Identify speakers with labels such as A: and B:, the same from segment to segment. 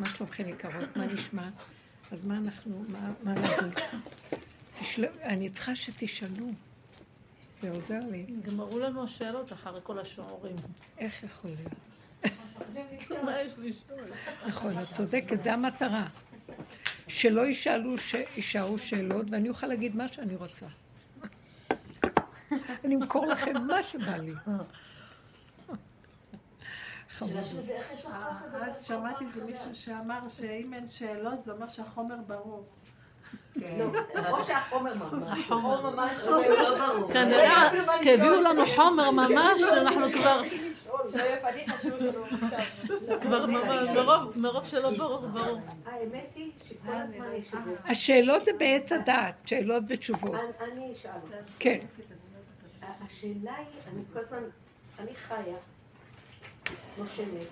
A: מה שלומכם יקרות? מה נשמע? אז מה אנחנו, מה, מה נגיד? תשל... אני צריכה שתשאלו. זה עוזר לי.
B: נגמרו לנו השאלות אחרי כל השיעורים.
A: איך יכול להיות?
B: מה יש לשאול?
A: נכון, את צודקת, זו המטרה. שלא ישאלו, יישארו שאלות, ואני אוכל להגיד מה שאני רוצה. אני אמכור לכם מה שבא לי.
C: אז שמעתי איזה מישהו שאמר שאם אין שאלות זה אומר שהחומר ברור.
D: כן. לא, או שהחומר ממש, או ממש
B: לא ברור. כנראה, כי הביאו לנו חומר ממש, אנחנו כבר... כבר מרוב שלא ברור, ברור.
D: האמת היא שכל הזמן יש איזה...
A: השאלות זה בעץ הדעת, שאלות ותשובות.
D: אני אשאל.
A: כן.
D: השאלה היא, אני כל הזמן, אני חיה, נושמת,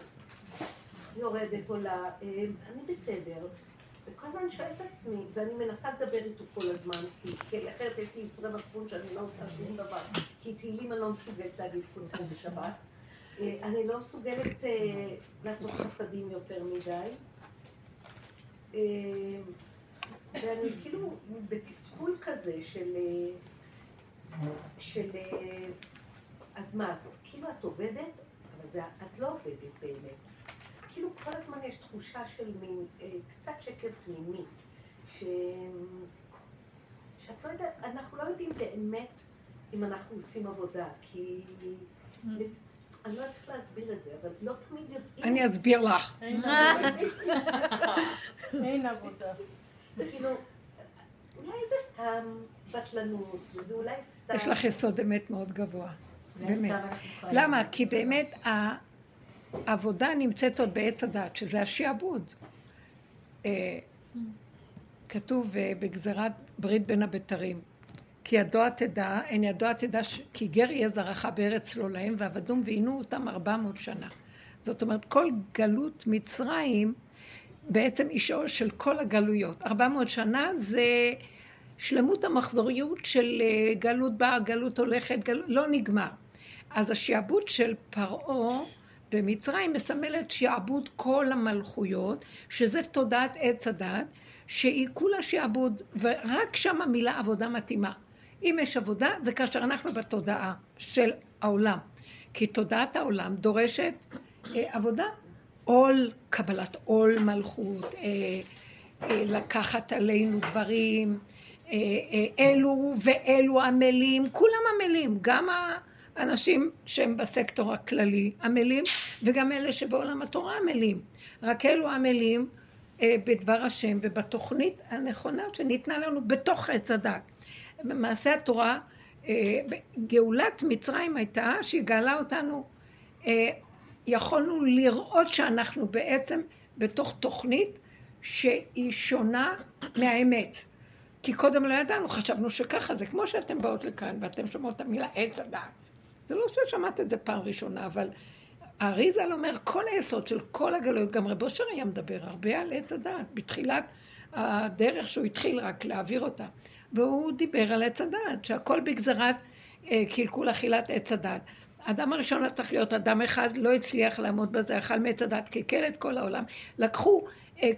D: יורדת, עולה, אני בסדר. וכל הזמן אני שואלת את עצמי, ואני מנסה לדבר איתו כל הזמן, כי אחרת יש לי עשרה מצפון שאני לא עושה שום דבר. כי תהילים אני לא מסוגלת להגיד חוץ בשבת. אה, אני לא מסוגלת אה, לעשות חסדים יותר מדי. אה, ואני כאילו בתסכול כזה של... של... אז מה, אז כאילו את עובדת, אבל זה, את לא עובדת באמת. כאילו כל הזמן יש תחושה של מין, קצת שקר פנימי, ש... שאת לא יודעת, אנחנו לא יודעים באמת אם אנחנו עושים עבודה, כי mm. אני לא יודעת איך להסביר את זה, אבל לא תמיד יודעים.
A: אני אסביר לך.
B: אין עבודה.
D: כאילו, אולי זה סתם בטלנות, וזה אולי סתם...
A: יש לך יסוד אמת מאוד גבוה. באמת. למה? כי באמת העבודה נמצאת עוד בעץ הדת, שזה השעבוד. אה, כתוב אה, בגזרת ברית בין הבתרים. כי ידוע תדע, אין ידוע תדע, כי גר יהיה זרעך בארץ לא להם, ועבדום ועינו אותם ארבע מאות שנה. זאת אומרת, כל גלות מצרים בעצם אישו של כל הגלויות. ארבע מאות שנה זה שלמות המחזוריות של אה, גלות באה, גלות הולכת, גל... לא נגמר. אז השעבוד של פרעה במצרים מסמלת שעבוד כל המלכויות, שזה תודעת עץ הדת, שהיא כולה שעבוד, ורק שם המילה עבודה מתאימה. אם יש עבודה, זה כאשר אנחנו בתודעה של העולם. כי תודעת העולם דורשת אה, עבודה. עול, קבלת עול מלכות, אה, אה, לקחת עלינו דברים, אלו ואלו עמלים, כולם עמלים, גם האנשים שהם בסקטור הכללי עמלים, וגם אלה שבעולם התורה עמלים. רק אלו עמלים אה, בדבר השם ובתוכנית הנכונה שניתנה לנו בתוך עץ הדת. במעשה התורה, אה, גאולת מצרים הייתה שהיא גאלה אותנו, אה, יכולנו לראות שאנחנו בעצם בתוך תוכנית שהיא שונה מהאמת. כי קודם לא ידענו, חשבנו שככה, זה כמו שאתם באות לכאן ואתם שומעות את המילה עץ הדעת. זה לא ששמעת את זה פעם ראשונה, אבל האריזל אומר, כל היסוד של כל הגלויות, גם רב אושר היה מדבר הרבה על עץ הדעת, בתחילת הדרך שהוא התחיל רק להעביר אותה. והוא דיבר על עץ הדעת, שהכל בגזרת אה, קלקול אכילת עץ הדעת. האדם הראשון היה צריך להיות אדם אחד, לא הצליח לעמוד בזה, אכל מעץ הדעת, קלקל את כל העולם. לקחו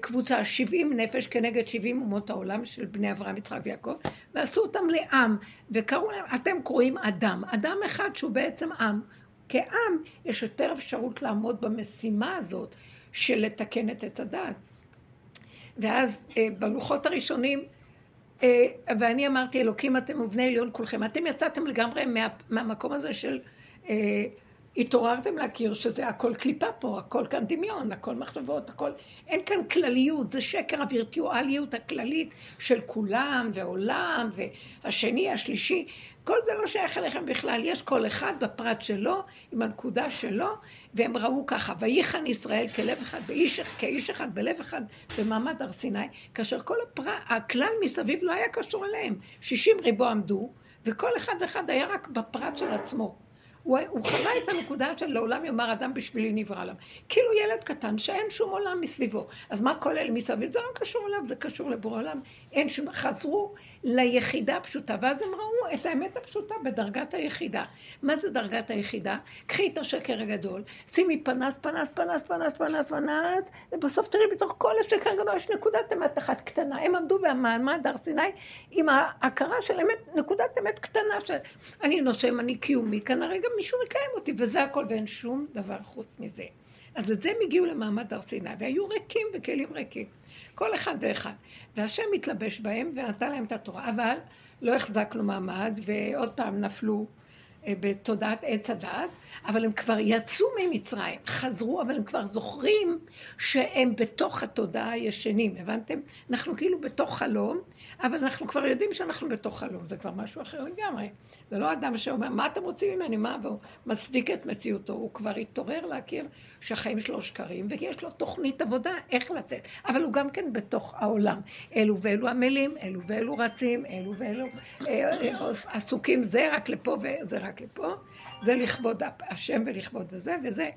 A: קבוצה, 70 נפש כנגד 70 אומות העולם של בני אברהם, יצחק ויעקב, ועשו אותם לעם, וקראו להם, אתם קוראים אדם, אדם אחד שהוא בעצם עם. כעם יש יותר אפשרות לעמוד במשימה הזאת של לתקן את עץ הדעת. ואז אה, בלוחות הראשונים אה, ואני אמרתי, אלוקים אתם ובני עליון כולכם. אתם יצאתם לגמרי מה, מהמקום הזה של... התעוררתם להכיר שזה הכל קליפה פה, הכל כאן דמיון, הכל מחשבות, הכל... אין כאן כלליות, זה שקר הווירטואליות הכללית של כולם ועולם והשני, השלישי. כל זה לא שייך אליכם בכלל, יש כל אחד בפרט שלו, עם הנקודה שלו, והם ראו ככה, וייחן ישראל כלב אחד, באיש, כאיש אחד, בלב אחד, במעמד הר סיני, כאשר כל הפר... הכלל מסביב לא היה קשור אליהם. שישים ריבו עמדו, וכל אחד ואחד היה רק בפרט של עצמו. הוא, הוא חווה את הנקודה של לעולם יאמר אדם בשבילי נברא עולם. כאילו ילד קטן שאין שום עולם מסביבו. אז מה אלה מסביב? זה לא קשור אליו, זה קשור לבורא עולם. אין שום... חזרו ליחידה הפשוטה, ואז הם ראו את האמת הפשוטה בדרגת היחידה. מה זה דרגת היחידה? קחי את השקר הגדול, שימי פנס, פנס, פנס, פנס, פנס, פנס, ובסוף תראי בתוך כל השקר הגדול יש נקודת אמת אחת קטנה. הם עמדו במעמד הר סיני עם ההכרה של אמת, נקודת אמת קטנה של אני נושם, אני קיומי, כאן הרגע מישהו מקיים אותי, וזה הכל, ואין שום דבר חוץ מזה. אז את זה הם הגיעו למעמד הר סיני, והיו ריקים וכלים ריקים. כל אחד ואחד. והשם התלבש בהם ונתן להם את התורה. אבל לא החזקנו מעמד, ועוד פעם נפלו בתודעת עץ הדעת, אבל הם כבר יצאו ממצרים, חזרו, אבל הם כבר זוכרים שהם בתוך התודעה הישנים, הבנתם? אנחנו כאילו בתוך חלום, אבל אנחנו כבר יודעים שאנחנו בתוך חלום, זה כבר משהו אחר לגמרי. זה לא אדם שאומר, מה אתם רוצים ממני? מה? והוא מצדיק את מציאותו. הוא כבר התעורר להכיר שהחיים שלו שקרים, ויש לו תוכנית עבודה איך לצאת. אבל הוא גם כן בתוך העולם. אלו ואלו עמלים, אלו ואלו רצים, אלו ואלו אה, אה, עסוקים, זה רק לפה וזה רק לפה. זה לכבוד השם ולכבוד הזה, וזה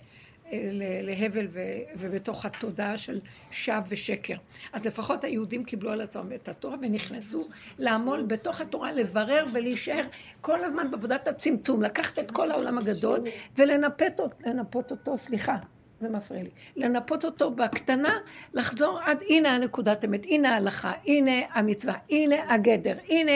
A: להבל ו, ובתוך התודעה של שווא ושקר. אז לפחות היהודים קיבלו על עצמם את התורה ונכנסו לעמול בתוך התורה, לברר ולהישאר כל הזמן בעבודת הצמצום, לקחת את כל העולם הגדול ולנפות לנפות אותו, סליחה, זה מפריע לי, לנפות אותו בקטנה, לחזור עד הנה הנקודת אמת, הנה ההלכה, הנה המצווה, הנה הגדר, הנה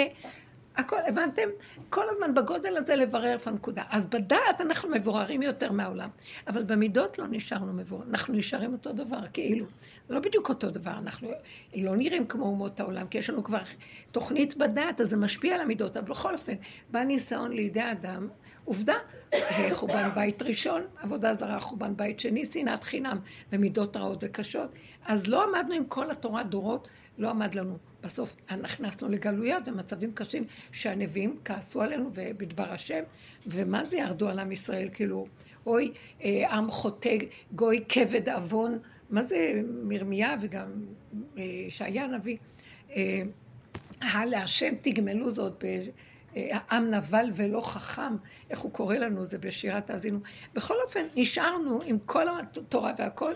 A: הכל, הבנתם? כל הזמן בגודל הזה לברר איפה הנקודה. אז בדעת אנחנו מבוררים יותר מהעולם, אבל במידות לא נשארנו מבוררים, אנחנו נשארים אותו דבר, כאילו. זה לא בדיוק אותו דבר, אנחנו לא נראים כמו אומות העולם, כי יש לנו כבר תוכנית בדעת, אז זה משפיע על המידות, אבל בכל אופן, בא ניסיון לידי אדם, עובדה, חורבן בית ראשון, עבודה זרה, חורבן בית שני, שנאת חינם, ומידות רעות וקשות. אז לא עמדנו עם כל התורה דורות, לא עמד לנו. בסוף נכנסנו לגלויות ומצבים קשים שהנביאים כעסו עלינו בדבר השם, ומה זה ירדו על עם ישראל? כאילו, אוי, אה, עם חוטא, גוי כבד עוון, מה זה מרמיה וגם אה, שהיה הנביא? אה, להשם תגמלו זאת עם נבל ולא חכם, איך הוא קורא לנו, זה בשירת האזינו. בכל אופן, נשארנו עם כל התורה והכל,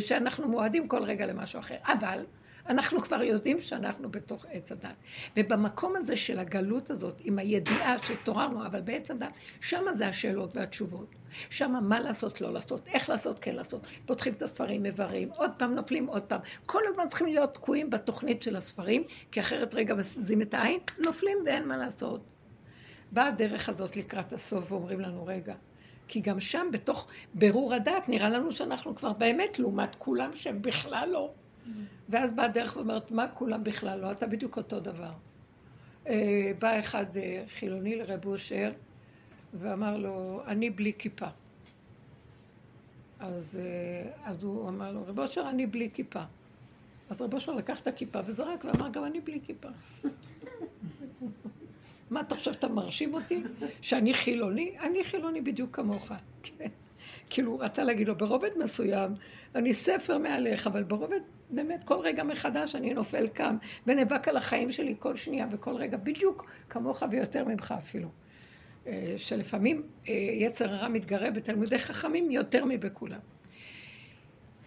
A: שאנחנו מועדים כל רגע למשהו אחר. אבל אנחנו כבר יודעים שאנחנו בתוך עץ הדת. ובמקום הזה של הגלות הזאת, עם הידיעה שהתעוררנו, אבל בעץ הדת, שמה זה השאלות והתשובות. שמה מה לעשות, לא לעשות, איך לעשות, כן לעשות. פותחים את הספרים, מבררים, עוד פעם נופלים, עוד פעם. כל הזמן צריכים להיות תקועים בתוכנית של הספרים, כי אחרת רגע מזיזים את העין, נופלים ואין מה לעשות. באה הדרך הזאת לקראת הסוף ואומרים לנו, רגע, כי גם שם, בתוך ברור הדת, נראה לנו שאנחנו כבר באמת, לעומת כולם שהם בכלל לא. ואז באה דרך ואומרת, מה כולם בכלל לא? אתה בדיוק אותו דבר. אה, בא אחד אה, חילוני לרב אושר ואמר לו, אני בלי כיפה. אז, אה, אז הוא אמר לו, רב אושר, אני בלי כיפה. אז רב אושר לקח את הכיפה וזרק ואמר, גם אני בלי כיפה. מה אתה חושב, אתה מרשים אותי? שאני חילוני? אני חילוני בדיוק כמוך. כן. כאילו, הוא רצה להגיד לו, ברובד מסוים, אני ספר מעליך, אבל ברובד באמת, כל רגע מחדש אני נופל קם, ונאבק על החיים שלי כל שנייה וכל רגע, בדיוק כמוך ויותר ממך אפילו. אה, שלפעמים אה, יצר הרע מתגרה בתלמידי חכמים יותר מבכולם.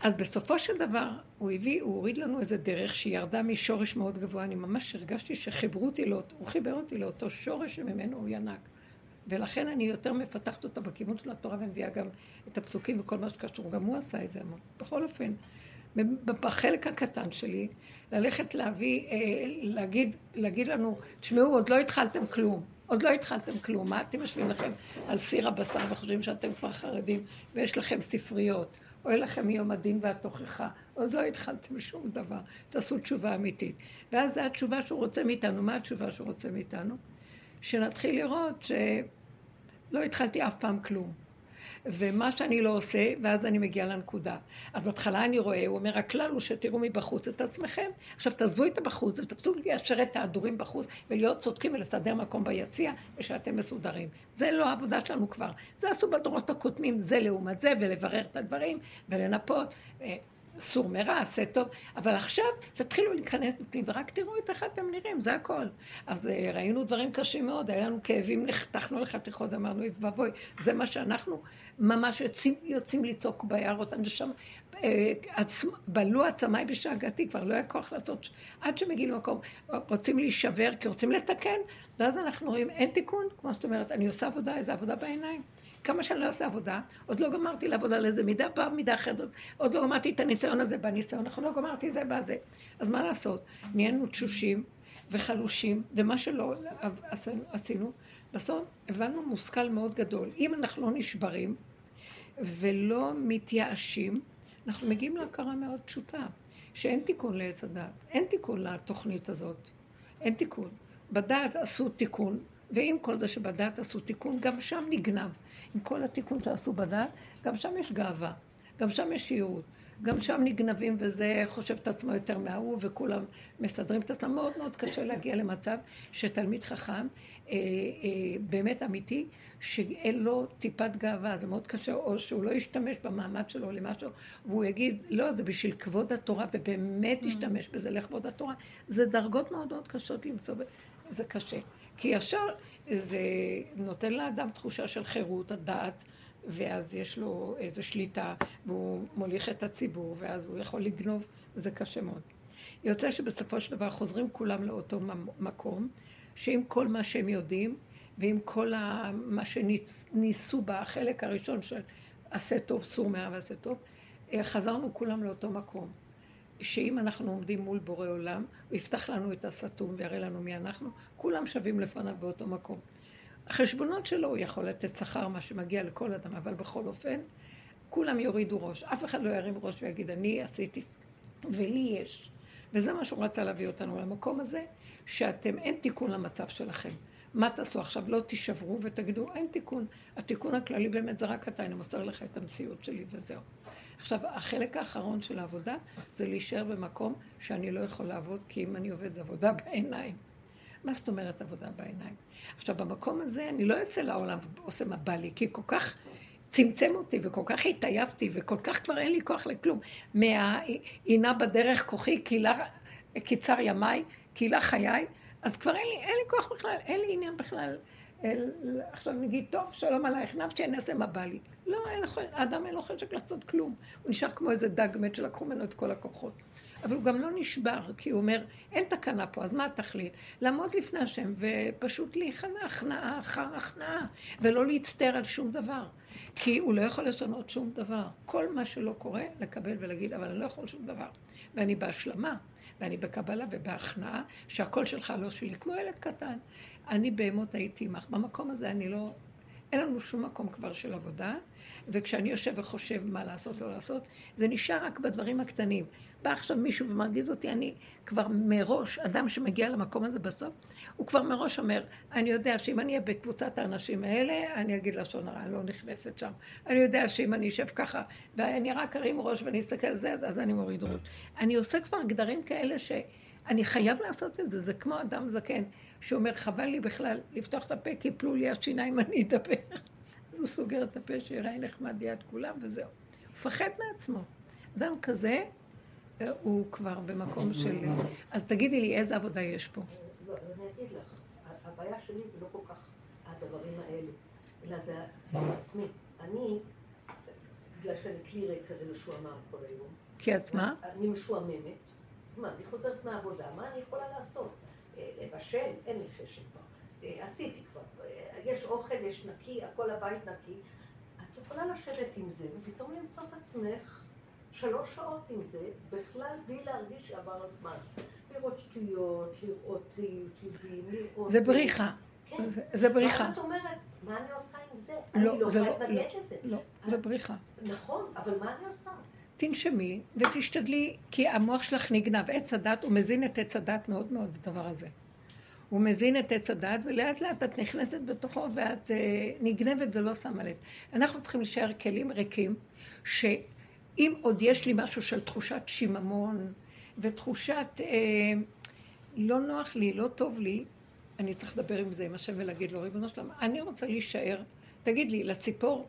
A: אז בסופו של דבר, הוא הביא, הוא הוריד לנו איזה דרך שהיא ירדה משורש מאוד גבוה. אני ממש הרגשתי שחיברו אותי, לאותו, הוא חיבר אותי לאותו שורש שממנו הוא ינק. ולכן אני יותר מפתחת אותו בכיוון של התורה ומביאה גם את הפסוקים וכל מה שקשור. גם הוא עשה את זה. בכל אופן, בחלק הקטן שלי, ללכת להביא, אה, להגיד, להגיד לנו, תשמעו, עוד לא התחלתם כלום. עוד לא התחלתם כלום, מה אתם יושבים לכם על סיר הבשר וחושבים שאתם כבר חרדים ויש לכם ספריות, או אין לכם יום הדין והתוכחה, עוד לא התחלתם שום דבר, תעשו תשובה אמיתית. ואז זו התשובה שהוא רוצה מאיתנו, מה התשובה שהוא רוצה מאיתנו? שנתחיל לראות שלא התחלתי אף פעם כלום. ומה שאני לא עושה, ואז אני מגיעה לנקודה. אז בהתחלה אני רואה, הוא אומר, הכלל הוא שתראו מבחוץ את עצמכם. עכשיו תעזבו את הבחוץ ותפסו ליישר את ההדורים בחוץ ולהיות צודקים ולסדר מקום ביציע ושאתם מסודרים. זה לא העבודה שלנו כבר. זה עשו בדורות הקודמים, זה לעומת זה, ולברר את הדברים ולנפות. סור מרע, עשה טוב, אבל עכשיו תתחילו להיכנס בפנים, ורק תראו את איך אתם נראים, זה הכל. אז אה, ראינו דברים קשים מאוד, היה לנו כאבים, נחתכנו לחתיכות, אמרנו, ואבוי, זה מה שאנחנו ממש יוצאים, יוצאים לצעוק ביערות, הנשמה, אה, בלו עצמיי בשאגתי, כבר לא היה כוח לעשות, עד שמגיעים למקום, רוצים להישבר, כי רוצים לתקן, ואז אנחנו רואים, אין תיקון, כמו שאת אומרת, אני עושה עבודה, איזה עבודה בעיניים. כמה שאני לא עושה עבודה, עוד לא גמרתי לעבוד על איזה מידה פעם, מידה אחרת, עוד לא גמרתי את הניסיון הזה בניסיון, אנחנו לא גמרתי זה בזה. אז מה לעשות? נהיינו תשושים וחלושים, ומה שלא עשינו, בסוף הבנו מושכל מאוד גדול. אם אנחנו לא נשברים ולא מתייאשים, אנחנו מגיעים להכרה מאוד פשוטה, שאין תיקון לעץ הדת, אין תיקון לתוכנית הזאת, אין תיקון. בדעת עשו תיקון, ועם כל זה שבדעת עשו תיקון, גם שם נגנב. עם כל התיקון שעשו בדת, גם שם יש גאווה, גם שם יש שיעור, גם שם נגנבים וזה חושב את עצמו יותר מההוא וכולם מסדרים את עצמם. מאוד מאוד קשה להגיע למצב שתלמיד חכם, אה, אה, באמת אמיתי, שאין לו טיפת גאווה, זה מאוד קשה, או שהוא לא ישתמש במעמד שלו למשהו, והוא יגיד, לא, זה בשביל כבוד התורה, ובאמת ישתמש בזה לכבוד התורה. זה דרגות מאוד מאוד קשות למצוא, זה קשה. כי ישר זה נותן לאדם תחושה של חירות הדעת, ואז יש לו איזו שליטה, והוא מוליך את הציבור, ואז הוא יכול לגנוב, זה קשה מאוד. יוצא שבסופו של דבר חוזרים כולם לאותו מקום, שעם כל מה שהם יודעים, ועם כל ה... מה שניסו בחלק הראשון של עשה טוב, סור מאה ועשה טוב, אה, חזרנו כולם לאותו מקום. שאם אנחנו עומדים מול בורא עולם, הוא יפתח לנו את הסתום ויראה לנו מי אנחנו, כולם שווים לפניו באותו מקום. החשבונות שלו, הוא יכול לתת שכר, מה שמגיע לכל אדם, אבל בכל אופן, כולם יורידו ראש. אף אחד לא ירים ראש ויגיד, אני עשיתי, ולי יש. וזה מה שהוא רצה להביא אותנו למקום הזה, שאתם, אין תיקון למצב שלכם. מה תעשו עכשיו? לא תישברו ותגידו, אין תיקון. התיקון הכללי באמת זה רק אתה, אני מוסר לך את המציאות שלי וזהו. עכשיו, החלק האחרון של העבודה זה להישאר במקום שאני לא יכול לעבוד, כי אם אני עובד, זה עבודה בעיניים. מה זאת אומרת עבודה בעיניים? עכשיו, במקום הזה אני לא יוצא לעולם ועושה מה בא לי, כי כל כך צמצם אותי וכל כך התעייפתי וכל כך כבר אין לי כוח לכלום. מהעינה בדרך כוחי, קיצר ימיי, קהילה חיי, אז כבר אין לי, אין לי כוח בכלל, אין לי עניין בכלל. אל, עכשיו נגיד, טוב, שלום עלייך, נפשי, אני אעשה מה בא לי. לא, אין לו, האדם אין לו חשק לעשות כלום. הוא נשאר כמו איזה דג מת שלקחו ממנו את כל הכוחות. אבל הוא גם לא נשבר, כי הוא אומר, אין תקנה פה, אז מה התכלית? לעמוד לפני השם ופשוט להיכנע, הכנעה אחר הכנעה, ולא להצטער על שום דבר. כי הוא לא יכול לשנות שום דבר. כל מה שלא קורה, לקבל ולהגיד, אבל אני לא יכול שום דבר. ואני בהשלמה, ואני בקבלה ובהכנעה, שהקול שלך לא שלי, כמו ילד קטן. אני בהמות הייתי עמך. במקום הזה אני לא... אין לנו שום מקום כבר של עבודה, וכשאני יושב וחושב מה לעשות, לא לעשות, זה נשאר רק בדברים הקטנים. בא עכשיו מישהו ומרגיז אותי, אני כבר מראש, אדם שמגיע למקום הזה בסוף, הוא כבר מראש אומר, אני יודע שאם אני אהיה בקבוצת האנשים האלה, אני אגיד לשון הרע, אני לא נכנסת שם. אני יודע שאם אני אשב ככה, ואני רק ארים ראש ואני אסתכל על זה, אז אני מוריד ראש. אני עושה כבר גדרים כאלה שאני חייב לעשות את זה, זה כמו אדם זקן, שאומר, חבל לי בכלל לפתוח את הפה, כי יפלו לי השיניים, אני אדבר. אז הוא סוגר את הפה, שיראה נחמד ליד כולם, וזהו. הוא מפחד מעצמו. אדם כזה, הוא כבר במקום של... אז תגידי לי, איזה עבודה יש פה?
D: לא, אני אגיד לך, הבעיה שלי זה לא כל כך הדברים האלה, אלא זה עצמי. אני, בגלל שאני כלי ריק כזה משועמם כל היום.
A: כי את מה?
D: אני משועממת. מה, אני חוזרת מהעבודה, מה אני יכולה לעשות? אה, לבשל, אין לי חשק כבר. אה, עשיתי כבר. אה, יש אוכל, יש נקי, הכל הבית נקי. את יכולה לשבת עם זה, ופתאום למצוא את עצמך שלוש שעות עם זה, בכלל בלי להרגיש שעבר הזמן. לראות שטויות, לראות יוטיובים, לראות...
A: זה בריחה. כן. זה, בריחה.
D: ואז את אומרת, מה אני עושה עם זה?
A: לא,
D: אני לא
A: יכולה
D: להתנגד לא, לזה.
A: לא, זה בריחה.
D: נכון, אבל מה אני עושה?
A: תנשמי ותשתדלי, כי המוח שלך נגנב. עץ הדת, הוא מזין את עץ הדת מאוד מאוד, הדבר הזה. הוא מזין את עץ הדת, ולאט לאט את נכנסת בתוכו ואת אה, נגנבת ולא שמה לב. אנחנו צריכים להישאר כלים ריקים, ש... אם עוד יש לי משהו של תחושת שיממון ותחושת אה, לא נוח לי, לא טוב לי, אני צריך לדבר עם זה, עם השם ולהגיד לו, ריבונו שלמה, אני רוצה להישאר. תגיד לי, לציפור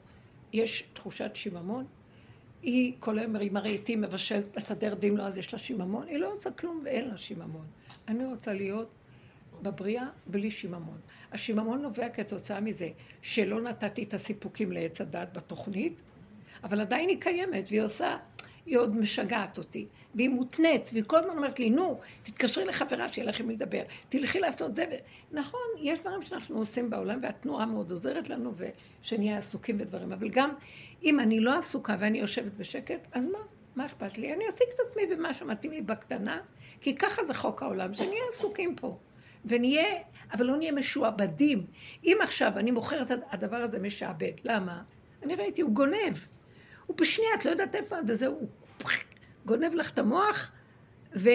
A: יש תחושת שיממון? היא כל היום עם הרהיטים מבשלת, מסדר דין אז יש לה שיממון, היא לא עושה כלום ואין לה שיממון. אני רוצה להיות בבריאה בלי שיממון. השיממון נובע כתוצאה מזה שלא נתתי את הסיפוקים לעץ הדת בתוכנית, אבל עדיין היא קיימת והיא עושה, היא עוד משגעת אותי. והיא מותנית, והיא כל הזמן אומרת לי, נו, תתקשרי לחברה שיהיה לכם לדבר, תלכי לעשות זה. נכון, יש דברים שאנחנו עושים בעולם, והתנועה מאוד עוזרת לנו, ושנהיה עסוקים בדברים, אבל גם אם אני לא עסוקה ואני יושבת בשקט, אז מה? מה אכפת לי? אני אעסיק את עצמי במה שמתאים לי בקטנה, כי ככה זה חוק העולם, שנהיה עסוקים פה. ונהיה, אבל לא נהיה משועבדים. אם עכשיו אני מוכרת, הדבר הזה משעבד. למה? אני ראיתי, הוא גונב. הוא בשנייה, את לא יודעת איפה, וזהו, הוא גונב לך את המוח, והוא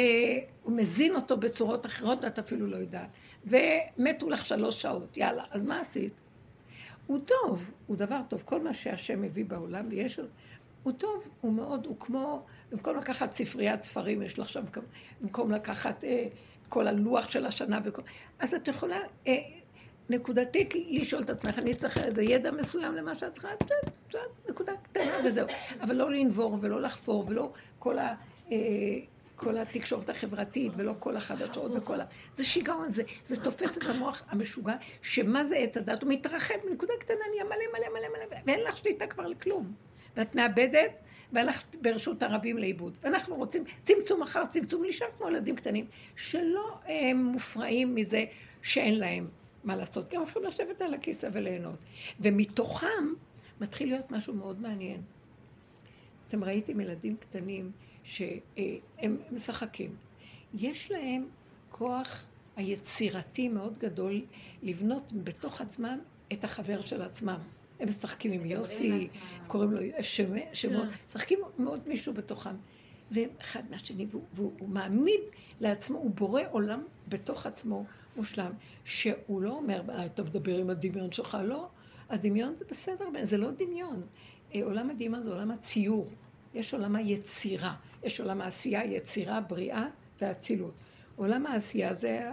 A: מזין אותו בצורות אחרות, ואת אפילו לא יודעת. ומתו לך שלוש שעות, יאללה, אז מה עשית? הוא טוב, הוא דבר טוב. כל מה שהשם מביא בעולם, ויש... הוא טוב, הוא מאוד, הוא כמו, במקום לקחת ספריית ספרים, יש לך שם, במקום לקחת אה, כל הלוח של השנה וכל... אז את יכולה אה, נקודתית לשאול את עצמך, אני צריכה איזה ידע מסוים למה שאת צריכה, נקודה קטנה וזהו. אבל לא לנבור ולא לחפור ולא כל ה... אה, כל התקשורת החברתית ולא כל החדשות וכל ה... זה שיגעון, זה, זה תופס את המוח המשוגע, שמה זה עץ הדת? הוא מתרחב בנקודה קטנה, נהיה מלא מלא מלא מלא, ואין לך שליטה כבר לכלום. ואת מאבדת, והלכת ברשות הרבים לאיבוד. ואנחנו רוצים צמצום אחר צמצום, להישאר כמו ילדים קטנים, שלא הם מופרעים מזה שאין להם מה לעשות, כי הם יכולים לשבת על הכיסא וליהנות. ומתוכם מתחיל להיות משהו מאוד מעניין. אתם ראיתם ילדים קטנים שהם משחקים. יש להם כוח היצירתי מאוד גדול לבנות בתוך עצמם את החבר של עצמם. הם משחקים עם יוסי, קוראים לו שמות, כן. משחקים מאוד מישהו בתוכם. והם אחד מהשני, והוא, והוא מעמיד לעצמו, הוא בורא עולם בתוך עצמו מושלם, שהוא לא אומר, אה, טוב, דבר עם הדמיון שלך, לא. הדמיון זה בסדר, זה לא דמיון. אה, עולם הדמיון זה עולם הציור. יש עולם היצירה, יש עולם העשייה, יצירה, בריאה ואצילות. עולם העשייה זה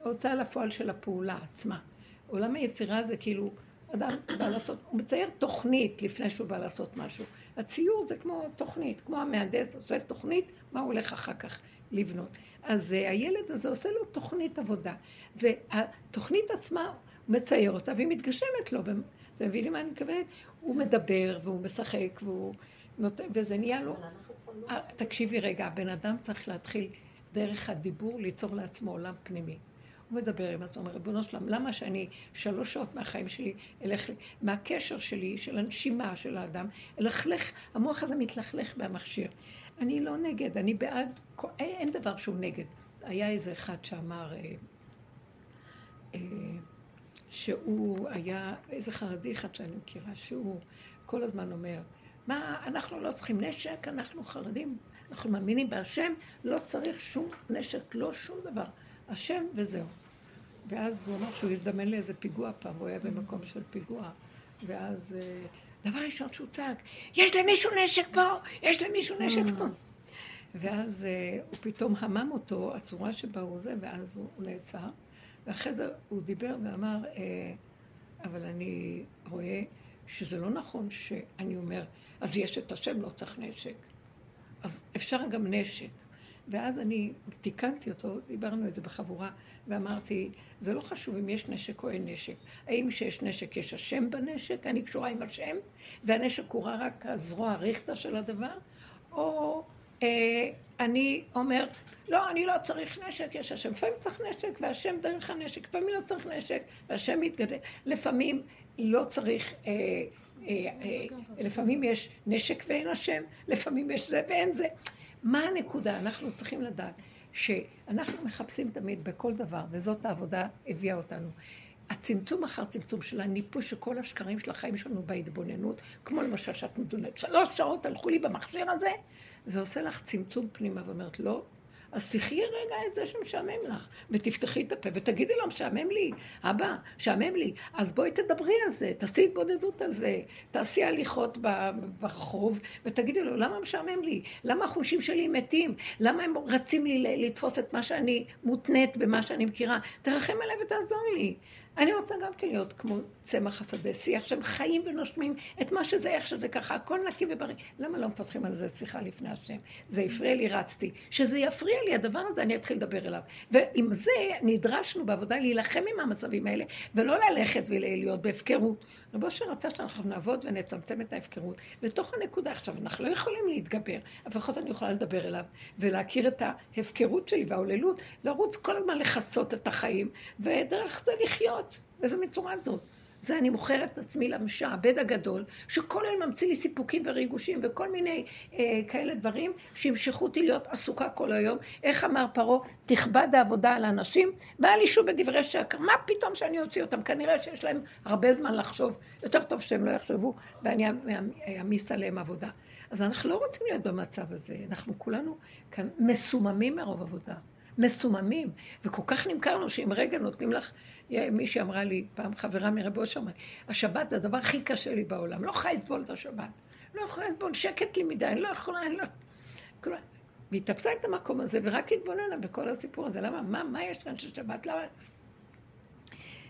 A: ההוצאה לפועל של הפעולה עצמה. עולם היצירה זה כאילו, אדם בא לעשות, הוא מצייר תוכנית לפני שהוא בא לעשות משהו. הציור זה כמו תוכנית, כמו המהנדס עושה תוכנית, מה הוא הולך אחר כך לבנות. אז uh, הילד הזה עושה לו תוכנית עבודה, והתוכנית עצמה, מצייר אותה והיא מתגשמת לו. אתם מבינים מה אני מתכוונת? הוא מדבר והוא משחק והוא נותן, וזה נהיה לו... לא תקשיבי רגע, הבן אדם צריך להתחיל דרך הדיבור ליצור לעצמו עולם פנימי. הוא מדבר עם עצמו, ריבונו שלם, למה שאני שלוש שעות מהחיים שלי אלך, מהקשר שלי, של הנשימה של האדם, אלכלך, המוח הזה מתלכלך במכשיר. אני לא נגד, אני בעד, אין, דבר שהוא נגד. היה איזה אחד שאמר, אה, אה, שהוא היה, איזה חרדי אחד שאני מכירה, שהוא כל הזמן אומר, מה, אנחנו לא צריכים נשק, אנחנו חרדים, אנחנו מאמינים בהשם, לא צריך שום נשק, לא שום דבר. השם וזהו. ואז הוא אמר שהוא הזדמן לאיזה פיגוע פעם, הוא היה במקום של פיגוע. ואז אה, דבר ראשון שהוא צעק, יש למישהו נשק פה, יש למישהו נשק פה. ואז אה, הוא פתאום המם אותו, הצורה שבה הוא זה, ואז הוא נעצר. ואחרי זה הוא דיבר ואמר, אה, אבל אני רואה שזה לא נכון שאני אומר, אז יש את השם, לא צריך נשק. אז אפשר גם נשק. ואז אני תיקנתי אותו, דיברנו את זה בחבורה, ואמרתי, זה לא חשוב אם יש נשק או אין נשק. האם כשיש נשק יש השם בנשק, אני קשורה עם השם, והנשק הוא רק הזרוע הריכטה של הדבר, או אה, אני אומר, לא, אני לא צריך נשק, יש השם. לפעמים צריך נשק, והשם דרך הנשק, לפעמים לא צריך נשק, והשם מתגדל. לפעמים לא צריך... אה, אה, אה, לפעמים יש נשק ואין השם, לפעמים יש זה ואין זה. מה הנקודה? אנחנו צריכים לדעת שאנחנו מחפשים תמיד בכל דבר, וזאת העבודה הביאה אותנו. הצמצום אחר צמצום של הניפוי של כל השקרים של החיים שלנו בהתבוננות, כמו למשל שאת מדונת, שלוש שעות הלכו לי במכשיר הזה, זה עושה לך צמצום פנימה ואומרת, לא, אז תחי רגע את זה שמשעמם לך, ותפתחי את הפה ותגידי לו, משעמם לי, אבא, משעמם לי, אז בואי תדברי על זה, תעשי התבודדות על זה, תעשי הליכות ברחוב, ותגידי לו, למה משעמם לי? למה החושים שלי מתים? למה הם רצים לי לתפוס את מה שאני מותנית במה שאני מכירה? תרחם עליי ותעזור לי. אני רוצה גם כן להיות כמו צמח השדה, שיח שהם חיים ונושמים את מה שזה, איך שזה ככה, הכל נקי ובריא. למה לא מפתחים על זה שיחה לפני השם? זה הפריע לי, רצתי. שזה יפריע לי, הדבר הזה, אני אתחיל לדבר אליו. ועם זה נדרשנו בעבודה להילחם עם המצבים האלה, ולא ללכת ולהיות בהפקרות. רבו שרצה שאנחנו נעבוד ונצמצם את ההפקרות. לתוך הנקודה עכשיו, אנחנו לא יכולים להתגבר, אבל לפחות אני יכולה לדבר אליו, ולהכיר את ההפקרות שלי והעוללות, לרוץ כל הזמן לכסות את החיים, ודרך זה לחיות. איזה מצורעת זאת? זה אני מוכרת את עצמי למשעבד הגדול, שכל היום ממציא לי סיפוקים וריגושים וכל מיני אה, כאלה דברים שימשכו אותי להיות עסוקה כל היום. איך אמר פרעה? תכבד העבודה על האנשים ואל ישו בדברי שקר. מה פתאום שאני אוציא אותם? כנראה שיש להם הרבה זמן לחשוב. יותר טוב שהם לא יחשבו ואני אעמיס עליהם עבודה. אז אנחנו לא רוצים להיות במצב הזה. אנחנו כולנו כאן מסוממים מרוב עבודה. מסוממים, וכל כך נמכרנו שאם רגע נותנים לך מישהי אמרה לי, פעם חברה מרב אושר, השבת זה הדבר הכי קשה לי בעולם, לא יכולה לסבול את השבת. לא יכולה לסבול, שקט לי מדי, אני לא יכולה, אני לא... כלומר, והיא תפסה את המקום הזה ורק התבוננה בכל הסיפור הזה. למה? מה, מה יש כאן של שבת? למה?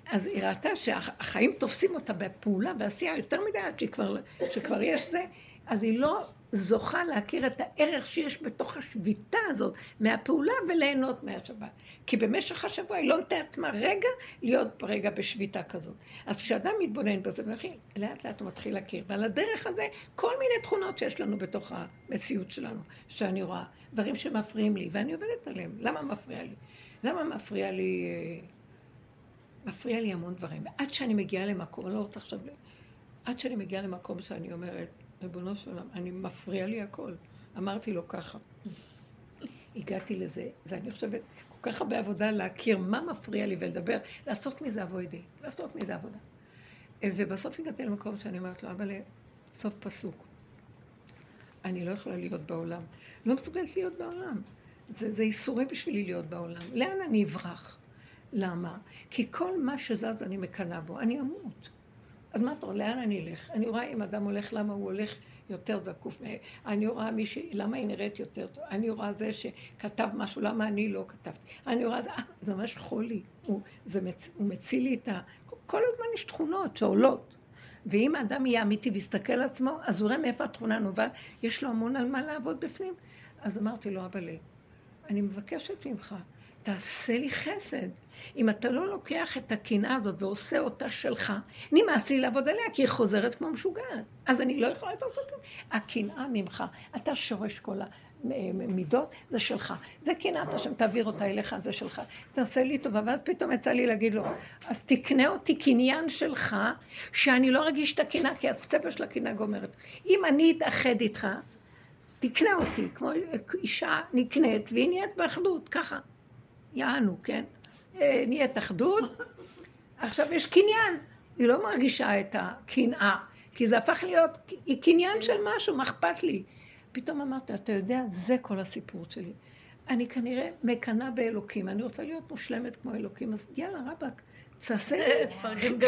A: אז היא ראתה שהחיים תופסים אותה בפעולה, ועשייה יותר מדי עד שכבר, שכבר יש זה, אז היא לא זוכה להכיר את הערך שיש בתוך השביתה הזאת מהפעולה וליהנות מהשבת. כי במשך השבוע היא לא נותנת עצמה רגע להיות רגע בשביתה כזאת. אז כשאדם מתבונן בזה, לאט לאט הוא מתחיל להכיר. ועל הדרך הזה, כל מיני תכונות שיש לנו בתוך המציאות שלנו, שאני רואה, דברים שמפריעים לי, ואני עובדת עליהם. למה מפריע לי? למה מפריע לי... אה, מפריע לי המון דברים. עד שאני מגיעה למקום, אני לא רוצה עכשיו... עד שאני מגיעה למקום שאני אומרת, ריבונו של עולם, אני מפריע לי הכל. אמרתי לו ככה. הגעתי לזה, ואני חושבת, כל כך הרבה עבודה להכיר מה מפריע לי ולדבר, לעשות מזה אבוידי, לעשות מזה עבודה. ובסוף הגעתי למקום שאני אומרת לו, אבל סוף פסוק. אני לא יכולה להיות בעולם. לא מסוגלת להיות בעולם. זה, זה איסורים בשבילי להיות בעולם. לאן אני אברח? למה? כי כל מה שזז אני מקנאה בו, אני אמות. אז מה אתה לאן אני אלך? אני רואה אם אדם הולך, למה הוא הולך יותר זקוף. אני רואה מישהי, למה היא נראית יותר טוב? אני רואה זה שכתב משהו, למה אני לא כתבתי? אני רואה, זה, אה, זה ממש חולי. הוא, זה מצ, הוא מציל לי את ה... כל הזמן יש תכונות שעולות. ואם האדם יהיה אמיתי ויסתכל על עצמו, אז הוא רואה מאיפה התכונה נובעת, יש לו המון על מה לעבוד בפנים. אז אמרתי לו, אבל אני מבקשת ממך, תעשה לי חסד. אם אתה לא לוקח את הקנאה הזאת ועושה אותה שלך, נמאס לי לעבוד עליה, כי היא חוזרת כמו משוגעת. אז אני לא יכולה לעשות כלום. הקנאה ממך, אתה שורש כל המידות, זה שלך. זה קנאת השם, תעביר אותה אליך, זה שלך. תעשה לי טובה. ואז פתאום יצא לי להגיד לו, אז תקנה אותי קניין שלך, שאני לא ארגיש את הקנאה, כי הספר של הקנאה גומרת. אם אני אתאחד איתך, תקנה אותי, כמו אישה נקנית, והיא נהיית באחדות, ככה. יענו, כן? אה, נהיית אחדות. עכשיו יש קניין. היא לא מרגישה את הקנאה, כי זה הפך להיות קניין של משהו, מה אכפת לי? פתאום אמרתי, אתה יודע, זה כל הסיפור שלי. אני כנראה מקנאה באלוקים, אני רוצה להיות מושלמת כמו אלוקים, אז יאללה, רבאק, תעשה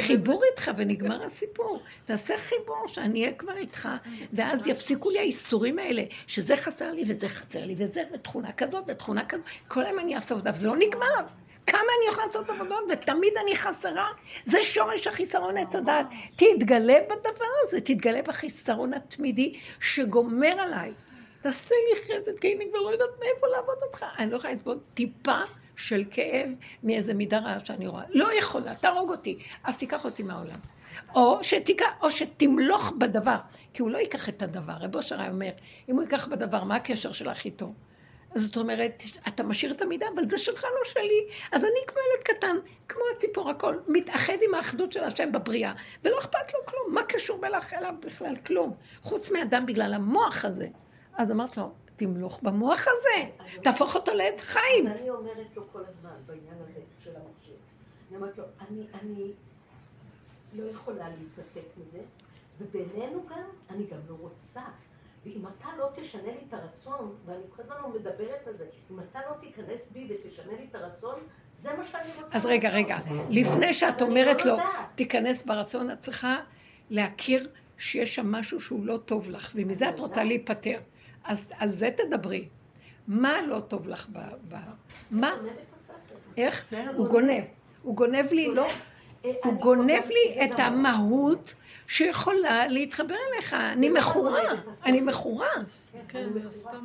A: חיבור איתך ונגמר הסיפור. תעשה חיבור, שאני אהיה כבר איתך, ואז יפסיקו לי האיסורים האלה, שזה חסר לי וזה חסר לי, וזה תכונה כזאת ותכונה כזאת. כל היום אני אעשה עבודה, וזה לא נגמר. כמה אני יכולה לעשות עבודות, ותמיד אני חסרה. זה שורש החיסרון עץ הדעת. תתגלה בדבר הזה, תתגלה בחיסרון התמידי שגומר עליי. תעשה לי חסד, כי אני כבר לא יודעת מאיפה לעבוד אותך. אני לא יכולה לסבול טיפה של כאב מאיזה מידה רעה שאני רואה. לא יכולה, תהרוג אותי, אז תיקח אותי מהעולם. או, שתיקח, או שתמלוך בדבר, כי הוא לא ייקח את הדבר. רב אושר אומר, אם הוא ייקח בדבר, מה הקשר שלך איתו? זאת אומרת, אתה משאיר את המידה, אבל זה שלך, לא שלי. אז אני כמו ילד קטן, כמו הציפור הכל, מתאחד עם האחדות של השם בבריאה, ולא אכפת לו כלום. מה קשור בלך אליו בכלל? כלום. חוץ מאדם בגלל המוח הזה. אז אמרת לו, תמלוך במוח הזה, תהפוך אותו לעץ חיים.
D: אז אני אומרת לו כל הזמן בעניין הזה של המכשיר. אני אומרת לו, אני, אני לא יכולה להתנתק מזה, ובינינו גם, אני גם לא רוצה. ואם אתה לא תשנה לי את הרצון, ואני כל הזמן לא מדברת על זה, אם אתה לא תיכנס בי ותשנה לי את הרצון, זה מה שאני רוצה
A: אז רגע, רגע, לפני שאת אומרת לא לו, תיכנס ברצון, את צריכה להכיר שיש שם משהו שהוא לא טוב לך, ומזה את רוצה להיפטר. אז על זה תדברי. מה לא טוב לך ב... ב... מה? איך? הוא גונב. הוא גונב לי, לא...
D: אה,
A: הוא
D: אני
A: גונב לי את. המהות שיכולה להתחבר אליך. אני מכורה,
D: השכל.
A: אני מכורה.
B: כן,
D: אני
B: זה
D: מכורה.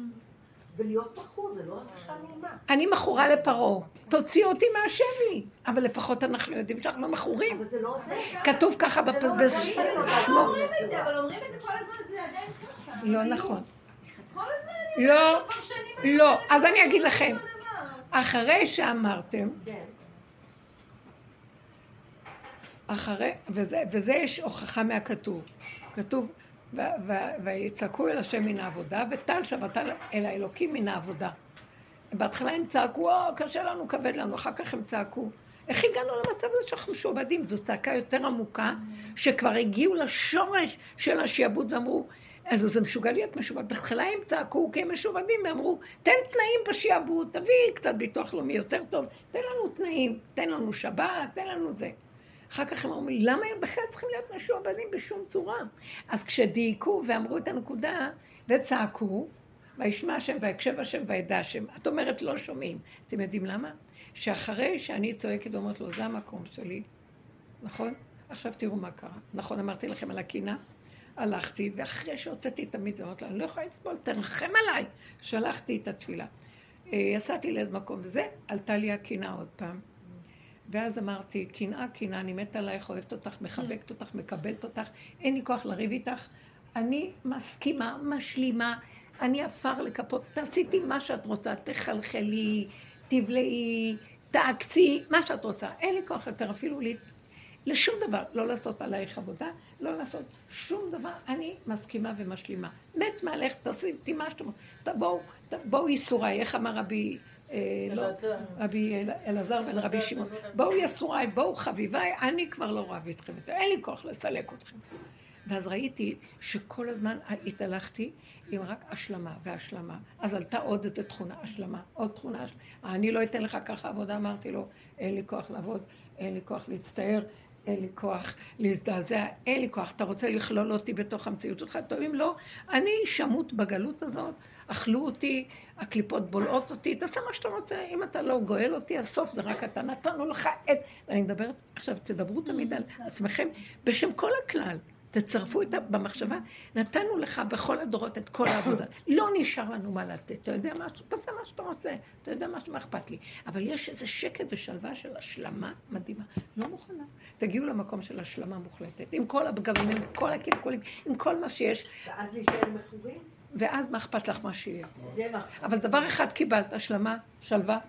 D: ולהיות זה לא הרגשה נעימה.
A: אני מכורה לפרעה. תוציא אותי מהשבי. אבל לפחות אנחנו יודעים שאנחנו לא מכורים.
D: אבל זה לא עוזר.
A: כתוב ככה
D: לא.
E: אומרים את זה, אבל אומרים את זה כל הזמן, זה עדיין ככה.
A: לא נכון.
E: אני
A: לא,
E: אני
A: לא. אז אני אגיד לכם. אחרי שאמרתם,
D: כן.
A: אחרי, וזה, וזה יש הוכחה מהכתוב. כתוב, "ו- ו- ויצעקו אל השם מן העבודה, וטל שבתה אל האלוקים מן העבודה. בהתחלה הם צעקו, או, קשה לנו, כבד לנו, אחר כך הם צעקו. איך הגענו למצב הזה שאנחנו משועבדים? זו צעקה יותר עמוקה, שכבר הגיעו לשורש של השעבוד ואמרו, אז זה משוגע להיות משועבד. בהתחלה הם צעקו כי הם משועבדים, ואמרו, תן תנאים בשעבוד, תביא קצת ביטוח לאומי יותר טוב, תן לנו תנאים, תן לנו שבת, תן לנו זה. אחר כך הם אומרים, למה הם בכלל צריכים להיות משועבדים בשום צורה? אז כשדייקו ואמרו את הנקודה וצעקו, וישמע השם ויקשב השם וידע השם. את אומרת לא שומעים. אתם יודעים למה? שאחרי שאני צועקת ואומרת לו, זה המקום שלי, נכון? עכשיו תראו מה קרה. נכון, אמרתי לכם על הקינה? הלכתי, ואחרי שהוצאתי את המיץ, אמרתי לה, אני לא יכולה לסבול, תרחם עליי. שלחתי את התפילה. אה, יצאתי לאיזה מקום, וזה, עלתה לי הקינה עוד פעם. ואז אמרתי, קנאה, קנאה, אני מתה עלייך, אוהבת אותך, מחבקת אותך, מקבלת אותך, אין לי כוח לריב איתך. אני מסכימה, משלימה, אני עפר לכפות, תעשיתי מה שאת רוצה, תחלחלי, תבלעי, תעקצי, מה שאת רוצה. אין לי כוח יותר אפילו לי, לשום דבר, לא לעשות עלייך עבודה, לא לעשות שום דבר, אני מסכימה ומשלימה. מת מעליך, תעשיתי מה שאתם רוצים, תבואו, בואו ייסוריי, איך אמר רבי... אה, לא. רבי אל- אלעזר בן רבי שמעון, בואו יסוריי, בואו חביביי, אני כבר לא רב איתכם יותר, אין לי כוח לסלק אתכם. ואז ראיתי שכל הזמן התהלכתי עם רק השלמה והשלמה. אז עלתה עוד איזו תכונה, השלמה, עוד תכונה, השלמה. אני לא אתן לך ככה עבודה, אמרתי לו, אין לי כוח לעבוד, אין לי כוח להצטער, אין לי כוח להזדעזע, אין לי כוח. אתה רוצה לכלול אותי בתוך המציאות שלך? טוב, אם לא, אני שמות בגלות הזאת, אכלו אותי, הקליפות בולעות אותי, תעשה מה שאתה רוצה. אם אתה לא גואל אותי, הסוף זה רק אתה. נתנו לך את... ואני מדברת, עכשיו, תדברו תמיד על עצמכם בשם כל הכלל. תצרפו את ה... במחשבה, נתנו לך בכל הדורות את כל העבודה. לא נשאר לנו מה לתת. אתה יודע מה, תעשה מה שאתה רוצה, אתה יודע מה, מה אכפת לי. אבל יש איזה שקט ושלווה של השלמה מדהימה. לא מוכנה. תגיעו למקום של השלמה מוחלטת. עם כל הפגמים, עם כל הקלקולים, עם כל מה שיש,
D: ואז להישאר מכורים?
A: ואז מה אכפת לך מה שיהיה.
D: זה מה.
A: אבל דבר אחד קיבלת, השלמה, שלווה.